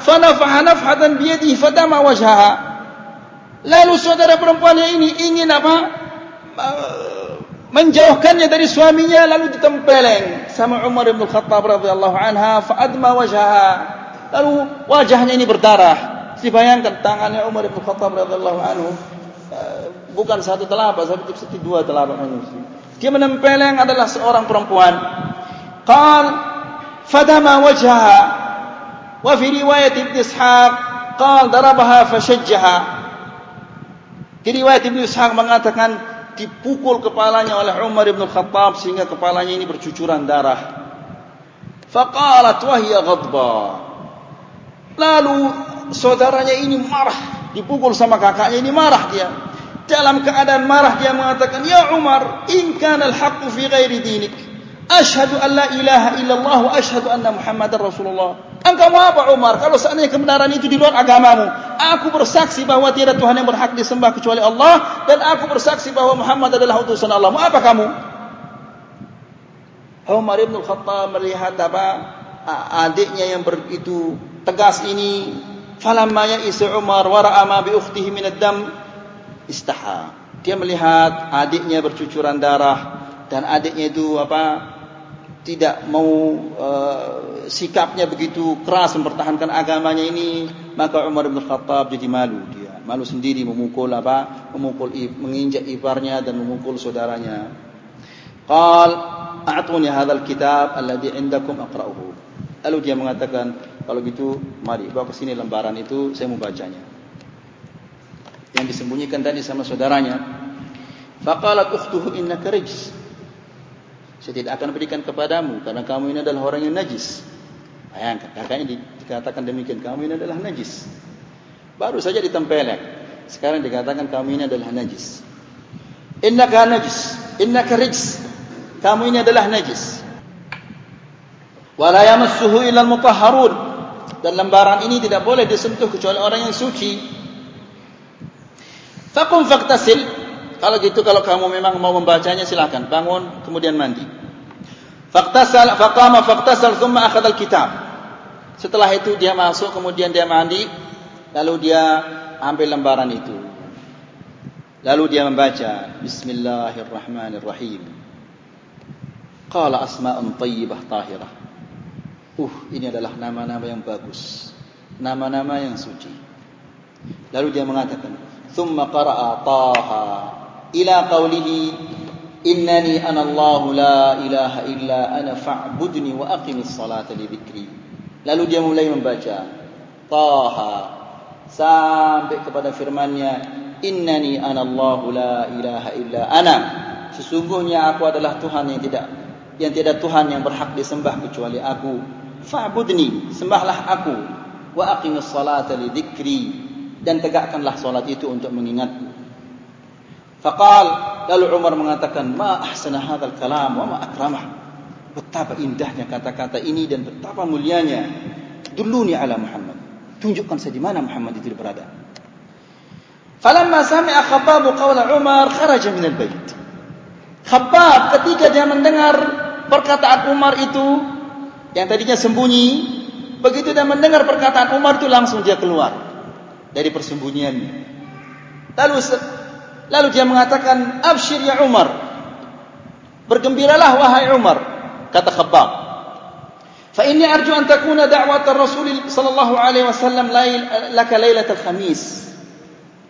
fanafaha nafhatan bi yadihi fadama wajhaha. Lalu saudara perempuannya ini ingin apa? menjauhkannya dari suaminya lalu ditempeleng sama Umar bin Khattab radhiyallahu anha fa adma wajhaha. Lalu wajahnya ini berdarah. Dibayangkan tangannya Umar bin Khattab radhiyallahu anhu eh, bukan satu telapak tapi seperti dua telapak manusia. Dia menempeleng adalah seorang perempuan. Qal fadama wajhaha wa fi riwayat Ibn Ishaq qal darabaha fashajjaha. Di riwayat Ibn Ishaq mengatakan dipukul kepalanya oleh Umar bin Khattab sehingga kepalanya ini bercucuran darah. Faqalat wa hiya ghadba. Lalu saudaranya ini marah, dipukul sama kakaknya ini marah dia dalam keadaan marah dia mengatakan ya Umar in kana al-haqq fi ghairi dinik. Asyhadu an la ilaha illallah wa asyhadu anna muhammadar rasulullah. Engkau apa Umar? Kalau seandainya kebenaran itu di luar agamamu aku bersaksi bahwa tiada tuhan yang berhak disembah kecuali Allah dan aku bersaksi bahwa Muhammad adalah utusan Allah. Mau apa kamu? Umar bin Khattab melihat apa adiknya yang begitu tegas ini. Falamma ya isa Umar wa ra'a ma bi ukhtihi min ad-dam istaha. Dia melihat adiknya bercucuran darah dan adiknya itu apa? tidak mau uh, sikapnya begitu keras mempertahankan agamanya ini maka Umar bin Khattab jadi malu dia malu sendiri memukul apa memukul menginjak iparnya dan memukul saudaranya qal a'tuni hadzal kitab alladhi indakum aqra'uhu lalu dia mengatakan kalau gitu mari bawa ke sini lembaran itu saya mau bacanya yang disembunyikan tadi sama saudaranya faqalat ukhtuhu innaka rijs saya tidak akan berikan kepadamu karena kamu ini adalah orang yang najis. Bayangkan kakaknya dikatakan demikian kamu ini adalah najis. Baru saja ditempelek. Sekarang dikatakan kamu ini adalah najis. Innaka najis, innaka rijs. Kamu ini adalah najis. Wala yamassuhu illa al-mutahharun. Dan lembaran ini tidak boleh disentuh kecuali orang yang suci. Faqum faqtasil kalau gitu kalau kamu memang mau membacanya silakan bangun kemudian mandi. Faqtasal faqama faqtasal thumma akhadha al-kitab. Setelah itu dia masuk kemudian dia mandi lalu dia ambil lembaran itu. Lalu dia membaca Bismillahirrahmanirrahim. Qala asma'un tayyibah tahirah. Uh, ini adalah nama-nama yang bagus. Nama-nama yang suci. Lalu dia mengatakan, "Tsumma qara'a Taha ila qawlihi innani ana Allah la ilaha illa ana fa'budni wa aqimis salata li dhikri lalu dia mulai membaca taha sampai kepada firman-Nya innani ana Allah la ilaha illa ana sesungguhnya aku adalah Tuhan yang tidak yang tidak Tuhan yang berhak disembah kecuali aku. Fa'budni sembahlah aku. Wa aqimis salata li dan tegakkanlah salat itu untuk mengingatku Faqal lalu Umar mengatakan ma ahsana hadzal kalam wa ma akramah. Betapa indahnya kata-kata ini dan betapa mulianya. Dulluni ala Muhammad. Tunjukkan saya di mana Muhammad itu berada. Falamma sami'a Khabbab qawla Umar kharaja min al-bait. Khabbab ketika dia mendengar perkataan Umar itu yang tadinya sembunyi, begitu dia mendengar perkataan Umar itu langsung dia keluar dari persembunyiannya. Lalu Lalu dia mengatakan, "Abshir ya Umar." Bergembiralah wahai Umar, kata Khabbab. Fa inni arju an takuna da'wat Rasul sallallahu alaihi wasallam laka lailatul khamis.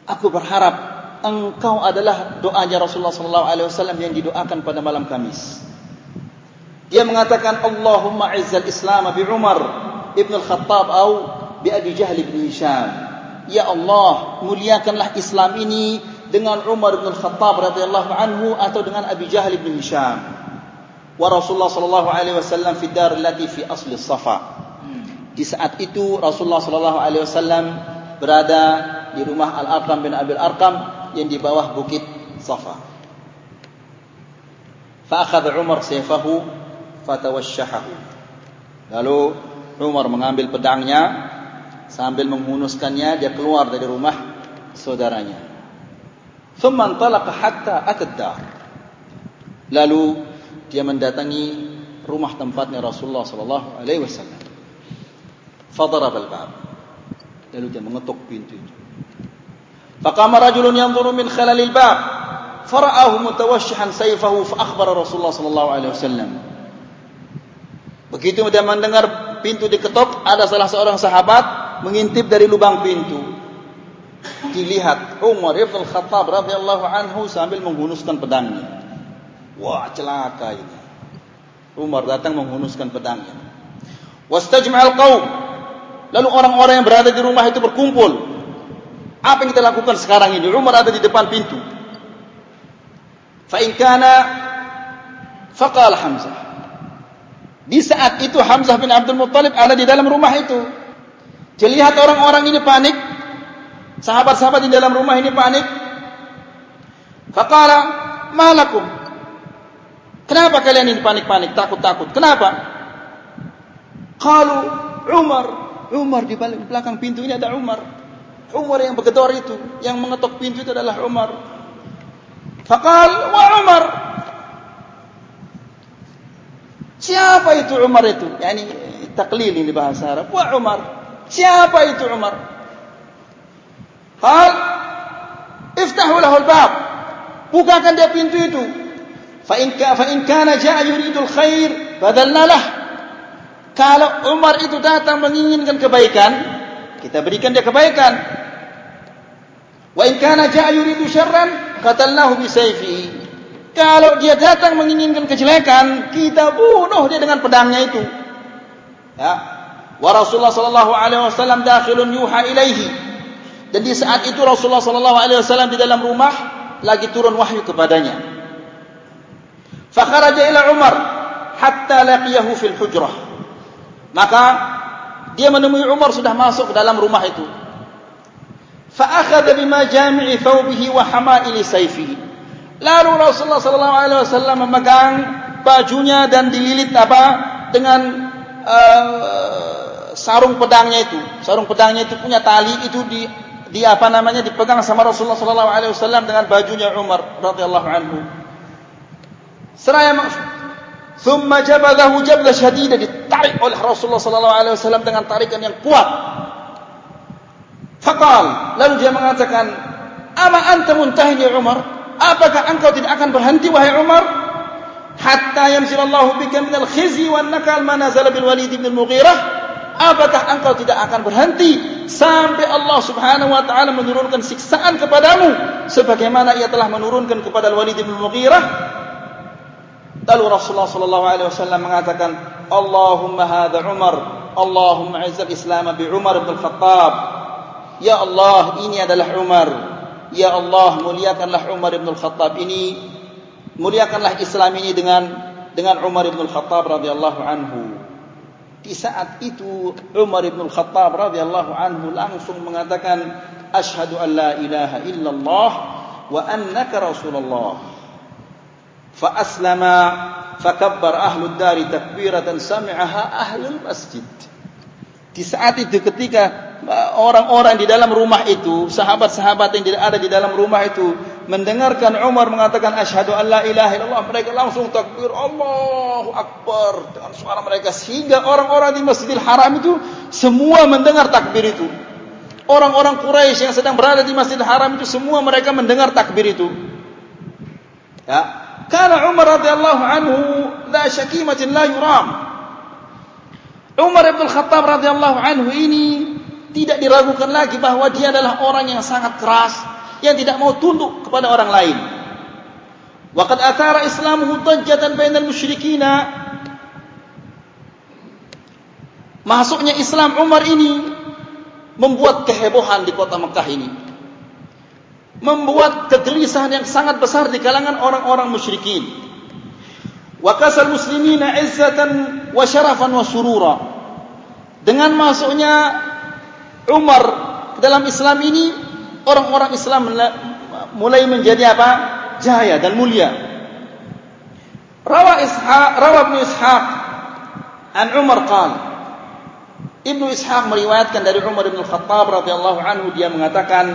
Aku berharap engkau adalah doanya Rasulullah sallallahu alaihi wasallam yang didoakan pada malam Kamis. Dia mengatakan Allahumma izzal Islam bi Umar ibn al-Khattab atau bi Abi Jahl ibn Hisham. Ya Allah, muliakanlah Islam ini dengan Umar bin Khattab radhiyallahu anhu atau dengan Abi Jahal bin Hisham. Wa Rasulullah sallallahu alaihi wasallam fi dar allati fi asli Safa. Di saat itu Rasulullah sallallahu alaihi wasallam berada di rumah Al-Arqam bin Abi Al-Arqam yang di bawah bukit Safa. Fa akhadha Umar sayfahu fatawashshahahu. Lalu Umar mengambil pedangnya sambil menghunuskannya dia keluar dari rumah saudaranya. Thumma انطلق hatta atad dar. Lalu dia mendatangi rumah tempatnya Rasulullah sallallahu alaihi wasallam. Fadarab al-bab. Lalu dia mengetuk pintu itu. Faqama rajulun yanzuru min خلال bab. فرآه متوشحا سيفه فأخبر رسول الله صلى الله عليه Begitu dia mendengar pintu diketuk, ada salah seorang sahabat mengintip dari lubang pintu dilihat Umar ibn Khattab radhiyallahu anhu sambil menghunuskan pedangnya. Wah, celaka ini. Umar datang menghunuskan pedangnya. Wastajma'al qaum. Lalu orang-orang yang berada di rumah itu berkumpul. Apa yang kita lakukan sekarang ini? Umar ada di depan pintu. Fa in kana faqala Hamzah. Di saat itu Hamzah bin Abdul Muttalib ada di dalam rumah itu. Dilihat orang-orang ini panik, Sahabat-sahabat di dalam rumah ini panik. Faqala, "Malakum?" Kenapa kalian ini panik-panik, takut-takut? Kenapa? Qalu, "Umar." Umar di belakang pintu ini ada Umar. Umar yang bergedor itu, yang mengetuk pintu itu adalah Umar. Faqal, "Wa Umar." Siapa itu Umar itu? Yani taklil ini bahasa Arab. Wa Umar. Siapa itu Umar? Hal iftahu lahu al-bab. Bukakan dia pintu itu. Fa in ka fa in kana jaa yuridu al-khair fadallna lah. Kalau Umar itu datang menginginkan kebaikan, kita berikan dia kebaikan. Wa in kana jaa yuridu syarran qatalnahu bi sayfihi. Kalau dia datang menginginkan kejelekan, kita bunuh dia dengan pedangnya itu. Ya, Wa Rasulullah sallallahu alaihi wasallam dakhilun yuha ilaihi. Dan di saat itu Rasulullah sallallahu alaihi wasallam di dalam rumah lagi turun wahyu kepadanya. Fa kharaja ila Umar hatta laqiyahu fil hujrah. Maka dia menemui Umar sudah masuk ke dalam rumah itu. Fa akhadha bima jami'i thawbihi wa hama'ili sayfihi. Lalu Rasulullah sallallahu alaihi wasallam memegang bajunya dan dililit apa dengan uh, sarung pedangnya itu. Sarung pedangnya itu punya tali itu di di apa namanya dipegang sama Rasulullah sallallahu alaihi wasallam dengan bajunya Umar radhiyallahu anhu. Seraya thumma jabadahu jabla shadida ditarik oleh Rasulullah sallallahu alaihi wasallam dengan tarikan yang kuat. Faqal lalu dia mengatakan, "Ama anta muntahin ya Umar? Apakah engkau tidak akan berhenti wahai Umar? Hatta yanzilallahu bika min al-khizyi wan nakal ma nazala bil Walid bin Al-Mughirah?" Apakah engkau tidak akan berhenti sampai Allah Subhanahu wa taala menurunkan siksaan kepadamu sebagaimana ia telah menurunkan kepada Al-Walid bin Mughirah? Lalu Rasulullah sallallahu alaihi wasallam mengatakan, "Allahumma hadza Umar, Allahumma izz al-Islam bi Umar bin Al-Khattab." Ya Allah, ini adalah Umar. Ya Allah, muliakanlah Umar bin Al-Khattab ini. Muliakanlah Islam ini dengan dengan Umar bin Al-Khattab radhiyallahu anhu. Di saat itu Umar bin Khattab radhiyallahu anhu langsung mengatakan asyhadu an la ilaha illallah wa annaka rasulullah. Fa aslama fakabbar ahlud dari takbiratan sami'aha ahlul masjid. Di saat itu ketika orang-orang di dalam rumah itu, sahabat-sahabat yang ada di dalam rumah itu mendengarkan Umar mengatakan asyhadu an la ilaha illallah mereka langsung takbir Allahu akbar dengan suara mereka. Sehingga orang-orang di Masjidil Haram itu semua mendengar takbir itu. Orang-orang Quraisy yang sedang berada di Masjidil Haram itu semua mereka mendengar takbir itu. Ya. Karena Umar radhiyallahu anhu la syakimatin la yuram Umar bin Khattab radhiyallahu anhu ini tidak diragukan lagi bahwa dia adalah orang yang sangat keras yang tidak mau tunduk kepada orang lain. Waqad athara islamuhu dajjatan bainal musyrikin. Masuknya Islam Umar ini membuat kehebohan di kota Mekah ini. Membuat kegelisahan yang sangat besar di kalangan orang-orang musyrikin. Wa kasal muslimina izzatan wa syarafan wa surura. Dengan masuknya Umar ke dalam Islam ini orang-orang Islam mulai menjadi apa? Jaya dan mulia. Rawa Ishaq, rawa Ibnu Ishaq an Umar qal. Ibnu Ishaq meriwayatkan dari Umar bin Khattab radhiyallahu anhu dia mengatakan,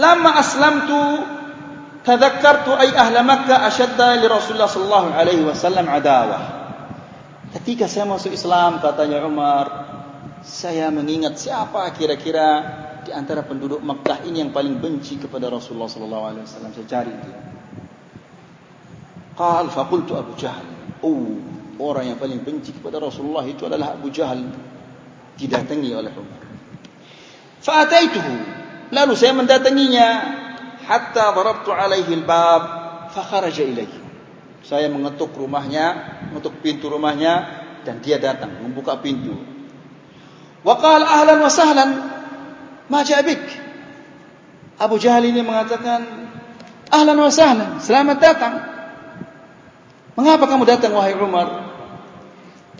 "Lama aslamtu tadhakkartu ay ahla Makkah ashadda li Rasulullah sallallahu alaihi wasallam adawah." Ketika saya masuk Islam katanya Umar, saya mengingat siapa kira-kira di antara penduduk Makkah ini yang paling benci kepada Rasulullah sallallahu alaihi wasallam saya cari dia. Qal fa qultu Abu Jahal. Oh, orang yang paling benci kepada Rasulullah itu adalah Abu Jahal. Didatangi oleh Umar. Fa ataituhu. Lalu saya mendatanginya hatta darabtu alaihi al-bab fa kharaja ilayhi. Saya mengetuk rumahnya, mengetuk pintu rumahnya dan dia datang membuka pintu. Wa qala ahlan wa sahlan Majabik. Abu Jahal ini mengatakan, Ahlan wa sahlan, selamat datang. Mengapa kamu datang wahai Umar?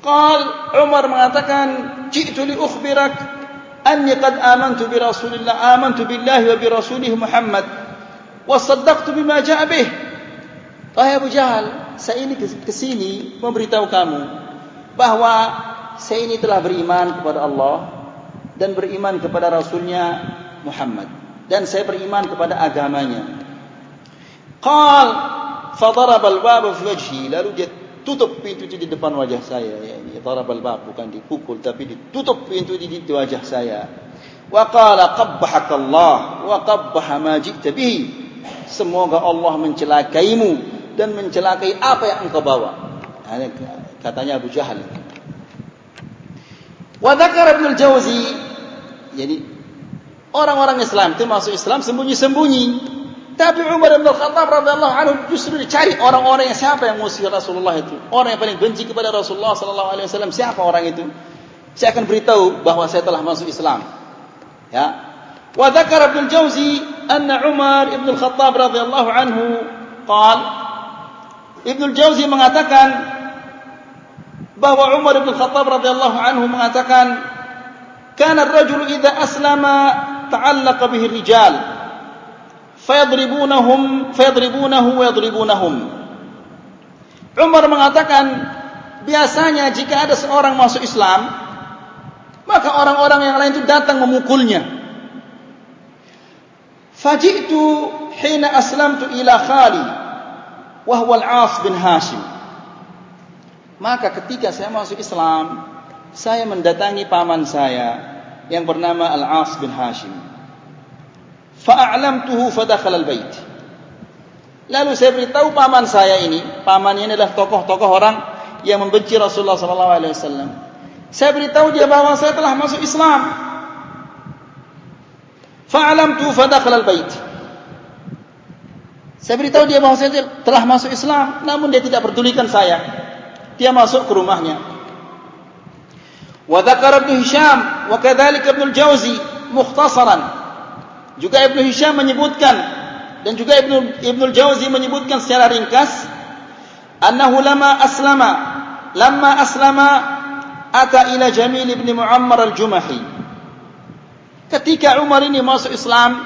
Qal Umar mengatakan, "Ji'tu li ukhbirak anni qad amantu bi Rasulillah, amantu billahi wa bi rasulih Muhammad wa saddaqtu bima ja'a bih." Wahai Abu Jahal, saya ini ke sini memberitahu kamu bahwa saya ini telah beriman kepada Allah dan beriman kepada Rasulnya Muhammad dan saya beriman kepada agamanya. Qal fadarab al-bab fi wajhi lalu dia tutup pintu di depan wajah saya ya ini darab al-bab bukan dipukul tapi ditutup pintu di wajah saya. Wa qala qabbahaka Allah wa qabbaha ma ji'ta bihi. Semoga Allah mencelakaimu dan mencelakai apa yang engkau bawa. Katanya Abu Jahal. Wa dzakara Ibnu Al-Jauzi jadi orang-orang Islam itu masuk Islam sembunyi-sembunyi. Tapi Umar bin Khattab radhiyallahu anhu justru dicari orang-orang yang siapa yang musuh Rasulullah itu. Orang yang paling benci kepada Rasulullah sallallahu alaihi wasallam siapa orang itu? Saya akan beritahu bahawa saya telah masuk Islam. Ya. Wa dzakara Ibnu Jauzi anna Umar bin Khattab radhiyallahu anhu qal Ibnu Jauzi mengatakan bahawa Umar bin Khattab radhiyallahu anhu mengatakan kana ar-rajulu idza aslama ta'allaqa bihi ar-rijal fayadribunahum fayadribunahu wa yadribunahum. Umar mengatakan biasanya jika ada seorang masuk Islam maka orang-orang yang lain itu datang memukulnya. Faji'tu hina aslamtu ila khali wa huwa al-As bin Hashim maka ketika saya masuk Islam saya mendatangi paman saya yang bernama Al-As bin Hashim. Fa'alamtuhu fadakhala al-bait. Lalu saya beritahu paman saya ini, paman ini adalah tokoh-tokoh orang yang membenci Rasulullah sallallahu alaihi wasallam. Saya beritahu dia bahawa saya telah masuk Islam. Fa'alamtuhu fadakhala al-bait. Saya beritahu dia bahawa saya telah masuk Islam, namun dia tidak pedulikan saya. Dia masuk ke rumahnya. Wadakar Ibn Hisham, wakadhalik Ibn Jauzi, mukhtasaran. Juga Ibn Hisham menyebutkan, dan juga Ibn, Ibn Jauzi menyebutkan secara ringkas, Annahu lama aslama, lama aslama, ata ila Jamil Ibn Muammar al-Jumahi. Ketika Umar ini masuk Islam,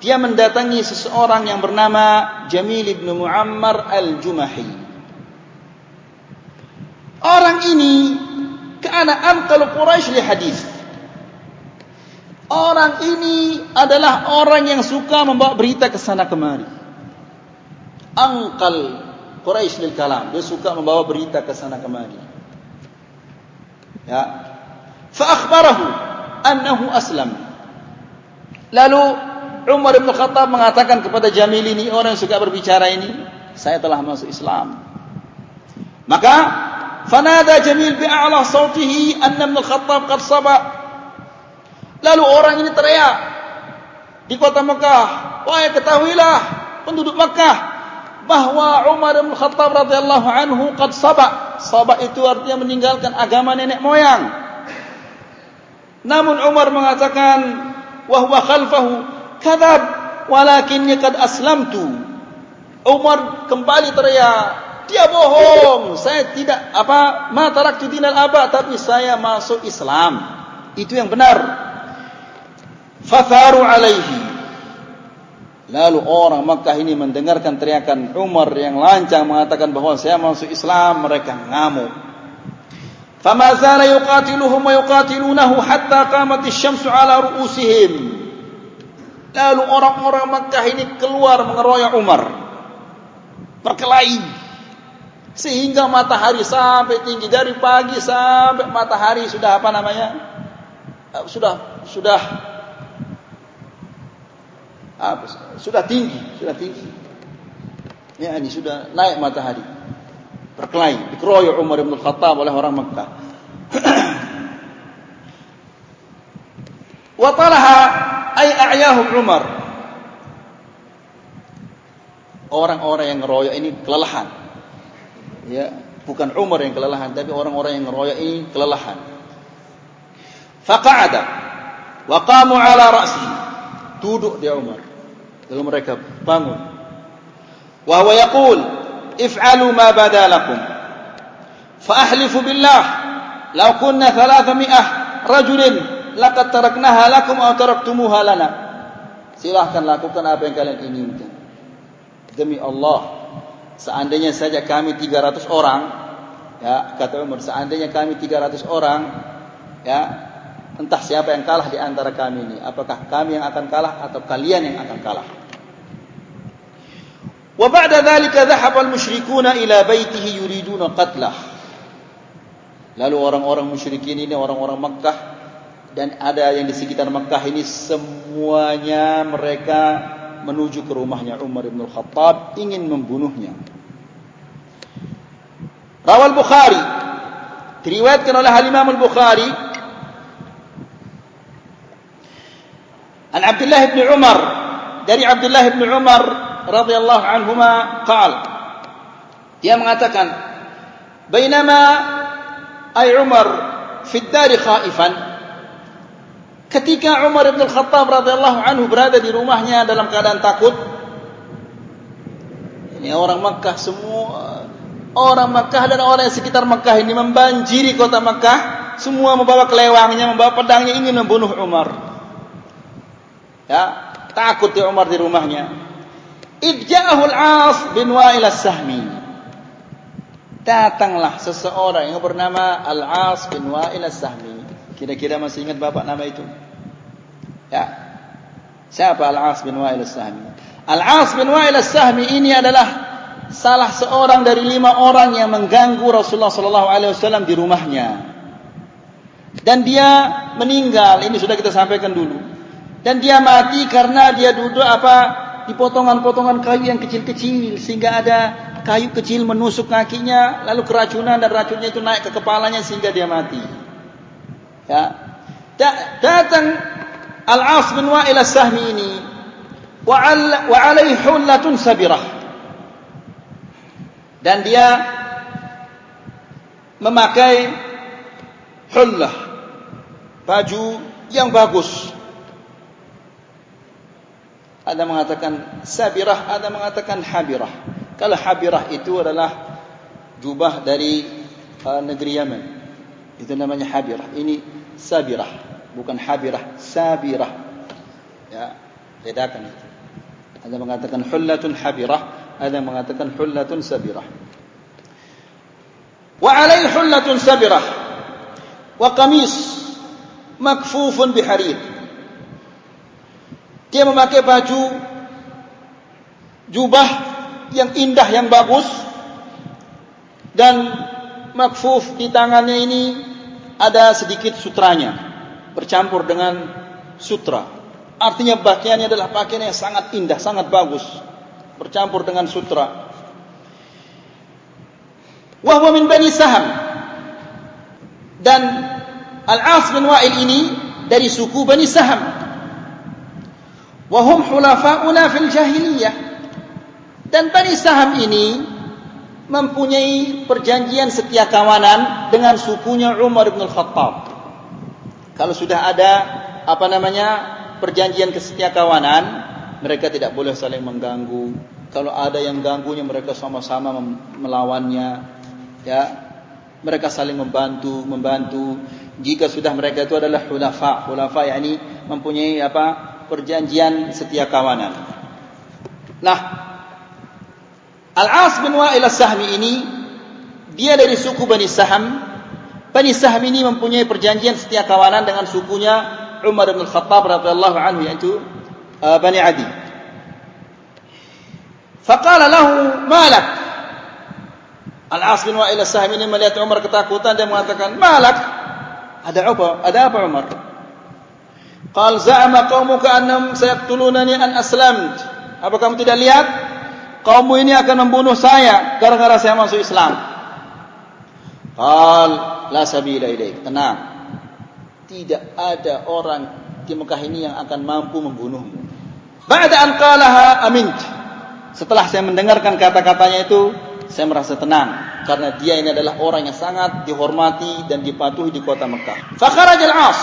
dia mendatangi seseorang yang bernama Jamil ibn Muammar al-Jumahi orang ini Karena amkal Quraisy li hadis. Orang ini adalah orang yang suka membawa berita ke sana kemari. Angkal Quraisy lil kalam. Dia suka membawa berita ke sana kemari. Ya. Fa akhbarahu annahu aslam. Lalu Umar bin Khattab mengatakan kepada Jamil ini orang yang suka berbicara ini, saya telah masuk Islam. Maka Fanada Jamil bi'a'la sautihi anna Ibn Khattab qad saba. Lalu orang ini teriak di kota Mekah, "Wahai ketahuilah penduduk Mekah bahwa Umar bin Khattab radhiyallahu anhu qad saba." Saba itu artinya meninggalkan agama nenek moyang. Namun Umar mengatakan, "Wa huwa khalfahu kadzab, walakinni qad aslamtu." Umar kembali teriak, dia bohong. Saya tidak apa ma taraktu dinal aba tapi saya masuk Islam. Itu yang benar. Fatharu alaihi. Lalu orang Makkah ini mendengarkan teriakan Umar yang lancang mengatakan bahawa saya masuk Islam, mereka ngamuk. Yuqatiluhum wa yuqatilunahu hatta qamat asy-syamsu ala ru'usihim. Lalu orang-orang Makkah ini keluar mengeroyok Umar. Berkelahi. Sehingga matahari sampai tinggi. Dari pagi sampai matahari sudah apa namanya? Eh, sudah sudah. Apa sudah tinggi sudah tinggi. Ya ini sudah naik matahari. Berkelahi. Dikeroyok Umar bin Khattab oleh orang Mekah wa talaha ay a'yahu Umar. Orang-orang yang ngeroyok ini kelelahan. Ya bukan Umar yang kelelahan tapi orang-orang yang ngeroyok ini kelelahan. Faqa'ada wa qamu ala ra'si duduk dia Umar. Lalu mereka bangun. Wa huwa yaqul if'alu ma bada lakum. Fa ahlifu billah law kunna 300 rajulin laqad taraknaha lakum aw taraktumuha lana. Silahkan lakukan apa yang kalian inginkan. Demi Allah seandainya saja kami 300 orang ya kata Umar seandainya kami 300 orang ya entah siapa yang kalah di antara kami ini apakah kami yang akan kalah atau kalian yang akan kalah? Wa ba'da dhalika dhahaba al-musyrikuuna ila baitihi yuriduna qatlah. Lalu orang-orang musyrikin ini orang-orang Makkah dan ada yang di sekitar Makkah ini semuanya mereka menuju ke rumahnya Umar bin Khattab ingin membunuhnya. Rawal Bukhari. Diriwayatkan oleh Imam Al-Bukhari. An Abdullah bin Umar. Dari Abdullah bin Umar radhiyallahu anhuma qaal dia mengatakan bainama ay Umar fi ad-dar khaifan ketika Umar bin Khattab radhiyallahu anhu berada di rumahnya dalam keadaan takut ini orang Makkah semua orang Makkah dan orang yang sekitar Makkah ini membanjiri kota Makkah semua membawa kelewangnya membawa pedangnya ingin membunuh Umar. Ya takut di Umar di rumahnya. Idja'ahu al-As bin Wa'il as-Sahmi. Datanglah seseorang yang bernama Al-As bin Wa'il as-Sahmi kira-kira masih ingat bapak nama itu ya siapa Al-As bin Wa'il as-Sahmi Al-As bin Wa'il as-Sahmi ini adalah salah seorang dari lima orang yang mengganggu Rasulullah sallallahu alaihi wasallam di rumahnya. Dan dia meninggal, ini sudah kita sampaikan dulu. Dan dia mati karena dia duduk apa di potongan-potongan kayu yang kecil-kecil sehingga ada kayu kecil menusuk kakinya lalu keracunan dan racunnya itu naik ke kepalanya sehingga dia mati. Ya. Datang Al-As bin Wa'il As-Sahmi ini wa 'alaihi hullatun sabirah. Dan dia memakai hullah baju yang bagus. Ada mengatakan sabirah ada mengatakan habirah. Kalau habirah itu adalah jubah dari uh, negeri Yaman itu namanya habirah ini sabirah bukan habirah sabirah ya bedakan itu ada mengatakan hullatun habirah ada mengatakan hullatun sabirah. Wa alaihi hullatun sabirah. Wa qamis makfufun biharir. Dia memakai baju jubah yang indah yang bagus dan makfuf di tangannya ini ada sedikit sutranya bercampur dengan sutra. Artinya pakaiannya adalah pakaian yang sangat indah, sangat bagus bercampur dengan sutra. Wahwa min bani Saham. Dan Al-As bin Wa'il ini dari suku Bani Saham. Wahum hulafa'una fil jahiliyah. Dan Bani Saham ini mempunyai perjanjian setia kawanan dengan sukunya Umar bin Al-Khattab. Kalau sudah ada apa namanya perjanjian kesetia kawanan, mereka tidak boleh saling mengganggu. Kalau ada yang ganggunya mereka sama-sama melawannya. Ya, mereka saling membantu, membantu. Jika sudah mereka itu adalah hulafa, hulafa yakni mempunyai apa perjanjian setia kawanan. Nah, Al-As bin Wa'il As-Sahmi ini dia dari suku Bani Saham. Bani Saham ini mempunyai perjanjian setia kawanan dengan sukunya Umar bin Khattab radhiyallahu anhu yaitu uh, Bani Adi. Faqala lahu malak. Al-As bin Wa'il as-Sahm ini melihat Umar ketakutan dia mengatakan, "Malak? Ada apa? Ada apa Umar?" Qal za'ama qaumuka annahum sayaqtulunani an aslamt. Apa kamu tidak lihat? Kaummu ini akan membunuh saya gara-gara saya masuk Islam. Qal la sabila ilaik. Tenang. Tidak ada orang di Mekah ini yang akan mampu membunuhmu. Ba'da an qalaha amint. Setelah saya mendengarkan kata-katanya itu, saya merasa tenang karena dia ini adalah orang yang sangat dihormati dan dipatuhi di kota Mekah. Fakharaj al-As.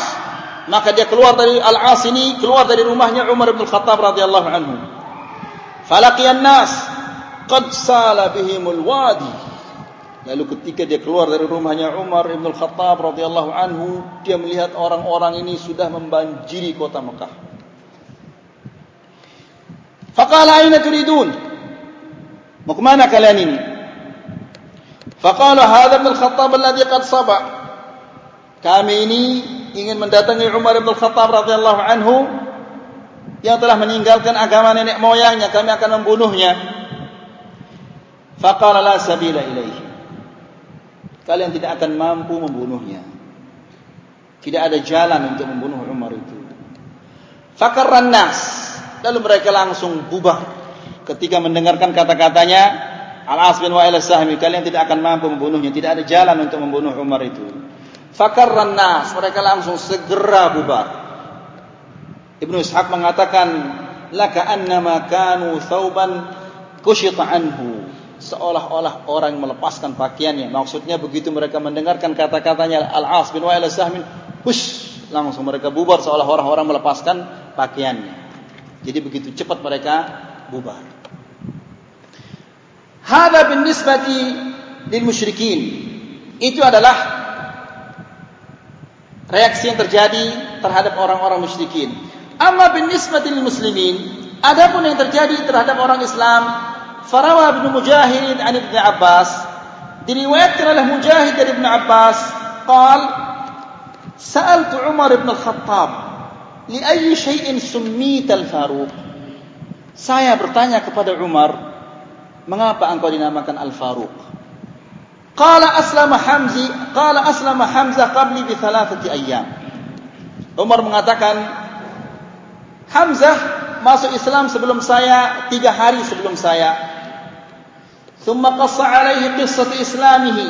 Maka dia keluar dari Al-As ini, keluar dari rumahnya Umar bin Khattab radhiyallahu anhu. Falaqiyan nas qad sala bihimul wadi. Lalu ketika dia keluar dari rumahnya Umar bin Khattab radhiyallahu anhu, dia melihat orang-orang ini sudah membanjiri kota Mekah. Faqala aina turidun? Mau ke mana kalian ini? Faqala hadha bin Khattab alladhi qad saba. Kami ini ingin mendatangi Umar bin Khattab radhiyallahu anhu yang telah meninggalkan agama nenek moyangnya, kami akan membunuhnya. Faqala la sabila ilaihi. Kalian tidak akan mampu membunuhnya. Tidak ada jalan untuk membunuh Umar itu. Fakarran nas Lalu mereka langsung bubar ketika mendengarkan kata-katanya Al-As bin Wa'il As-Sahmi, kalian tidak akan mampu membunuhnya, tidak ada jalan untuk membunuh Umar itu. Fakarran nas, mereka langsung segera bubar. Ibnu Ishaq mengatakan, laka annama kanu thawban kushita anhu. Seolah-olah orang melepaskan pakaiannya. Maksudnya begitu mereka mendengarkan kata-katanya Al-As bin Wa'il As-Sahmi, hush, langsung mereka bubar seolah-olah orang melepaskan pakaiannya. Jadi begitu cepat mereka bubar. Hada bin nisbati lil musyrikin. Itu adalah reaksi yang terjadi terhadap orang-orang musyrikin. Amma bin nisbati lil muslimin, adapun yang terjadi terhadap orang Islam, farawa bin Mujahid an Ibn Abbas, diriwayatkan oleh Mujahid dari Ibn Abbas, qal Sa'altu Umar bin Al-Khattab, li ayyi shay'in summita al-Faruq? Saya bertanya kepada Umar, mengapa engkau dinamakan Al-Faruq? Qala aslama Hamzi, qala aslama Hamzah qabli bi thalathati ayyam. Umar mengatakan Hamzah masuk Islam sebelum saya tiga hari sebelum saya. Thumma qassa alaihi qissat islamihi.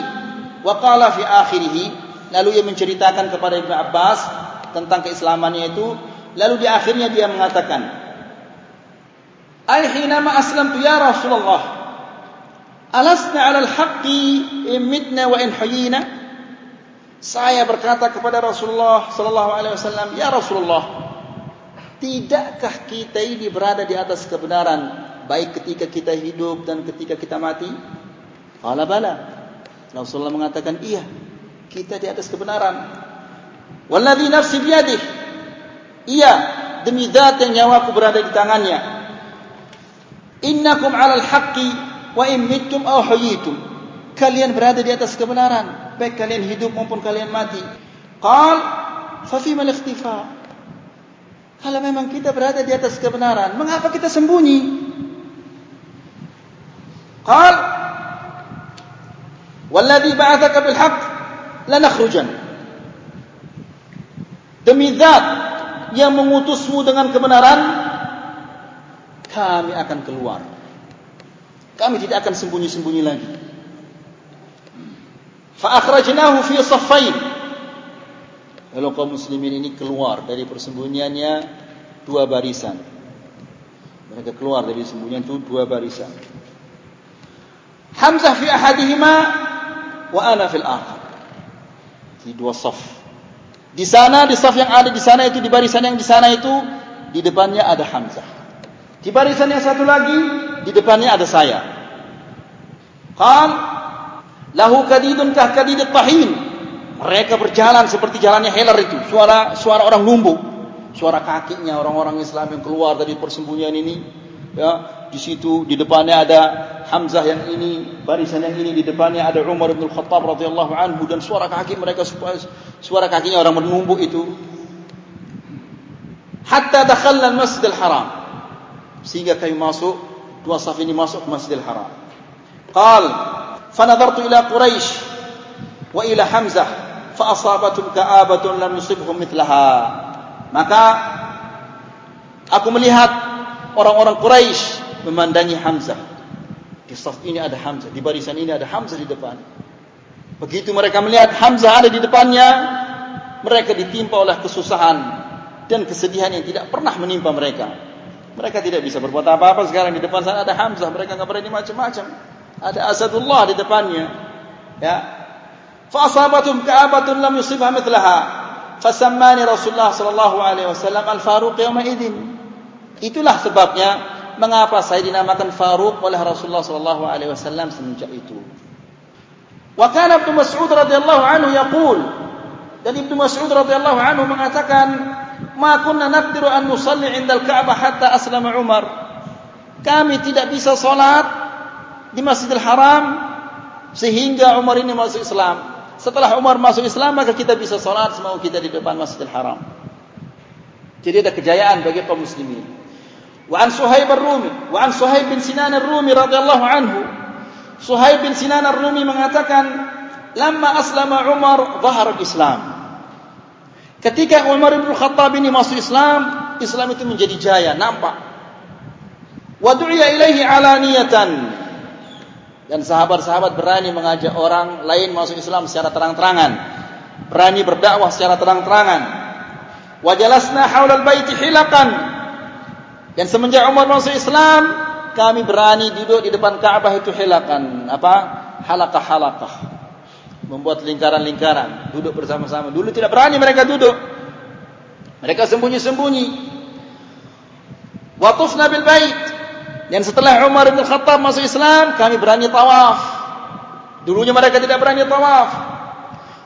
Wa qala fi lalu ia menceritakan kepada Ibnu Abbas tentang keislamannya itu. Lalu di akhirnya dia mengatakan ai hina ma aslamtu ya rasulullah alasna ala alhaqi imitna wa in hayina? Saya berkata kepada Rasulullah sallallahu alaihi wasallam ya Rasulullah tidakkah kita ini berada di atas kebenaran baik ketika kita hidup dan ketika kita mati qala bala Rasulullah mengatakan iya kita di atas kebenaran. Walladhi nafsi biyadih. Iya, demi zat yang nyawaku berada di tangannya. Innakum 'alal haqqi wa in mittum aw hayitum. Kalian berada di atas kebenaran, baik kalian hidup maupun kalian mati. Qal fa fi mal. Kalau memang kita berada di atas kebenaran, mengapa kita sembunyi? Walladhi ba'athaka bil haqq lanakhrujan demi zat yang mengutusmu dengan kebenaran kami akan keluar. Kami tidak akan sembunyi-sembunyi lagi. fa akhrajnahu fi saffain lalu kaum muslimin ini keluar dari persembunyiannya dua barisan. Mereka keluar dari sembunyian itu dua barisan Hamzah fi ahadihima wa ana fil akhar di dua saf. Di sana di saf yang ada di sana itu di barisan yang di sana itu di depannya ada Hamzah. Di barisan yang satu lagi di depannya ada saya. Qal lahu kadidun kah kadidut tahin. Mereka berjalan seperti jalannya helar itu. Suara suara orang lumpuh. Suara kakinya orang-orang Islam yang keluar dari persembunyian ini. Ya, di situ di depannya ada Hamzah yang ini, barisan yang ini di depannya ada Umar bin Khattab radhiyallahu anhu dan suara kaki mereka suara kakinya orang menumbuk itu. Hatta dakhalna al-Masjidil Haram. Sehingga kami masuk dua saf ini masuk ke Masjidil Haram. Qal fa nadartu ila Quraisy wa ila Hamzah fa asabatum ka'abatun lam yusibhum mithlaha. Maka aku melihat orang-orang Quraisy memandangi Hamzah di saf ini ada Hamzah, di barisan ini ada Hamzah di depan. Begitu mereka melihat Hamzah ada di depannya, mereka ditimpa oleh kesusahan dan kesedihan yang tidak pernah menimpa mereka. Mereka tidak bisa berbuat apa-apa sekarang di depan sana ada Hamzah, mereka enggak berani macam-macam. Ada Asadullah di depannya. Ya. Fa asabatum ka'abatun lam yusibha mithlaha. Fasammani Rasulullah sallallahu alaihi wasallam al-Faruq yawma idzin. Itulah sebabnya mengapa saya dinamakan Faruq oleh Rasulullah sallallahu alaihi wasallam semenjak itu. Wa kana Ibnu Mas'ud radhiyallahu anhu yaqul dan Ibnu Mas'ud radhiyallahu anhu mengatakan ma kunna naqdiru an nusalli 'inda al-Ka'bah hatta aslama Umar. Kami tidak bisa salat di Masjidil Haram sehingga Umar ini masuk Islam. Setelah Umar masuk Islam maka kita bisa salat semau kita di depan Masjidil Haram. Jadi ada kejayaan bagi kaum muslimin. وعن صهيب الرومي وعن صهيب bin Sinan الرومي رضي الله عنه صهيب bin Sinan الرومي mengatakan lama aslama Umar zahar Islam ketika Umar bin Khattab ini masuk Islam Islam itu menjadi jaya nampak wa du'iya ilaihi alaniyatan Dan sahabat-sahabat berani mengajak orang lain masuk Islam secara terang-terangan. Berani berdakwah secara terang-terangan. Wajalasna haulal baiti hilakan. Dan semenjak Umar masuk Islam, kami berani duduk di depan Ka'bah itu hilakan. Apa? Halakah-halakah. Membuat lingkaran-lingkaran. Duduk bersama-sama. Dulu tidak berani mereka duduk. Mereka sembunyi-sembunyi. Watufna bil bait. Dan setelah Umar bin Khattab masuk Islam, kami berani tawaf. Dulunya mereka tidak berani tawaf.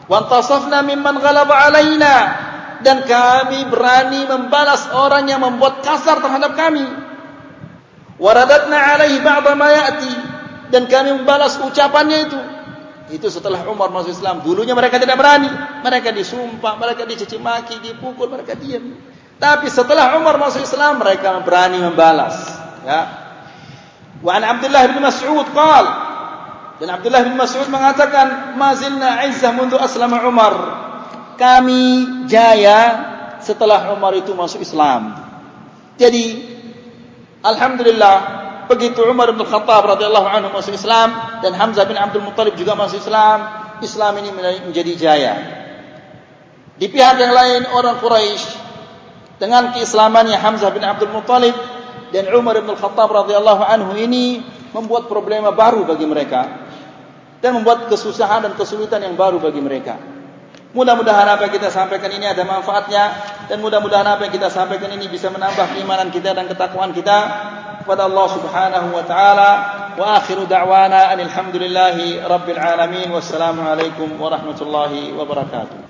Wantasafna mimman ghalaba alaina. Dan kami berani membalas orang yang membuat kasar terhadap kami. Waradatna alaihi ba'da ma ya'ti. Dan kami membalas ucapannya itu. Itu setelah Umar masuk Islam. Dulunya mereka tidak berani. Mereka disumpah, mereka dicaci maki, dipukul, mereka diam. Tapi setelah Umar masuk Islam, mereka berani membalas. Ya. Wa an Abdullah bin Mas'ud qala dan Abdullah bin Mas'ud mengatakan mazilna izzah mundu aslama Umar kami jaya setelah Umar itu masuk Islam jadi alhamdulillah begitu Umar bin Khattab radhiyallahu anhu masuk Islam dan Hamzah bin Abdul Muttalib juga masuk Islam Islam ini menjadi jaya di pihak yang lain orang Quraisy dengan keislamannya Hamzah bin Abdul Muttalib dan Umar bin Khattab radhiyallahu anhu ini membuat problema baru bagi mereka dan membuat kesusahan dan kesulitan yang baru bagi mereka. Mudah-mudahan apa yang kita sampaikan ini ada manfaatnya dan mudah-mudahan apa yang kita sampaikan ini bisa menambah keimanan kita dan ketakwaan kita kepada Allah Subhanahu wa taala. Wa akhiru da'wana alhamdulillahi rabbil alamin wassalamu alaikum warahmatullahi wabarakatuh.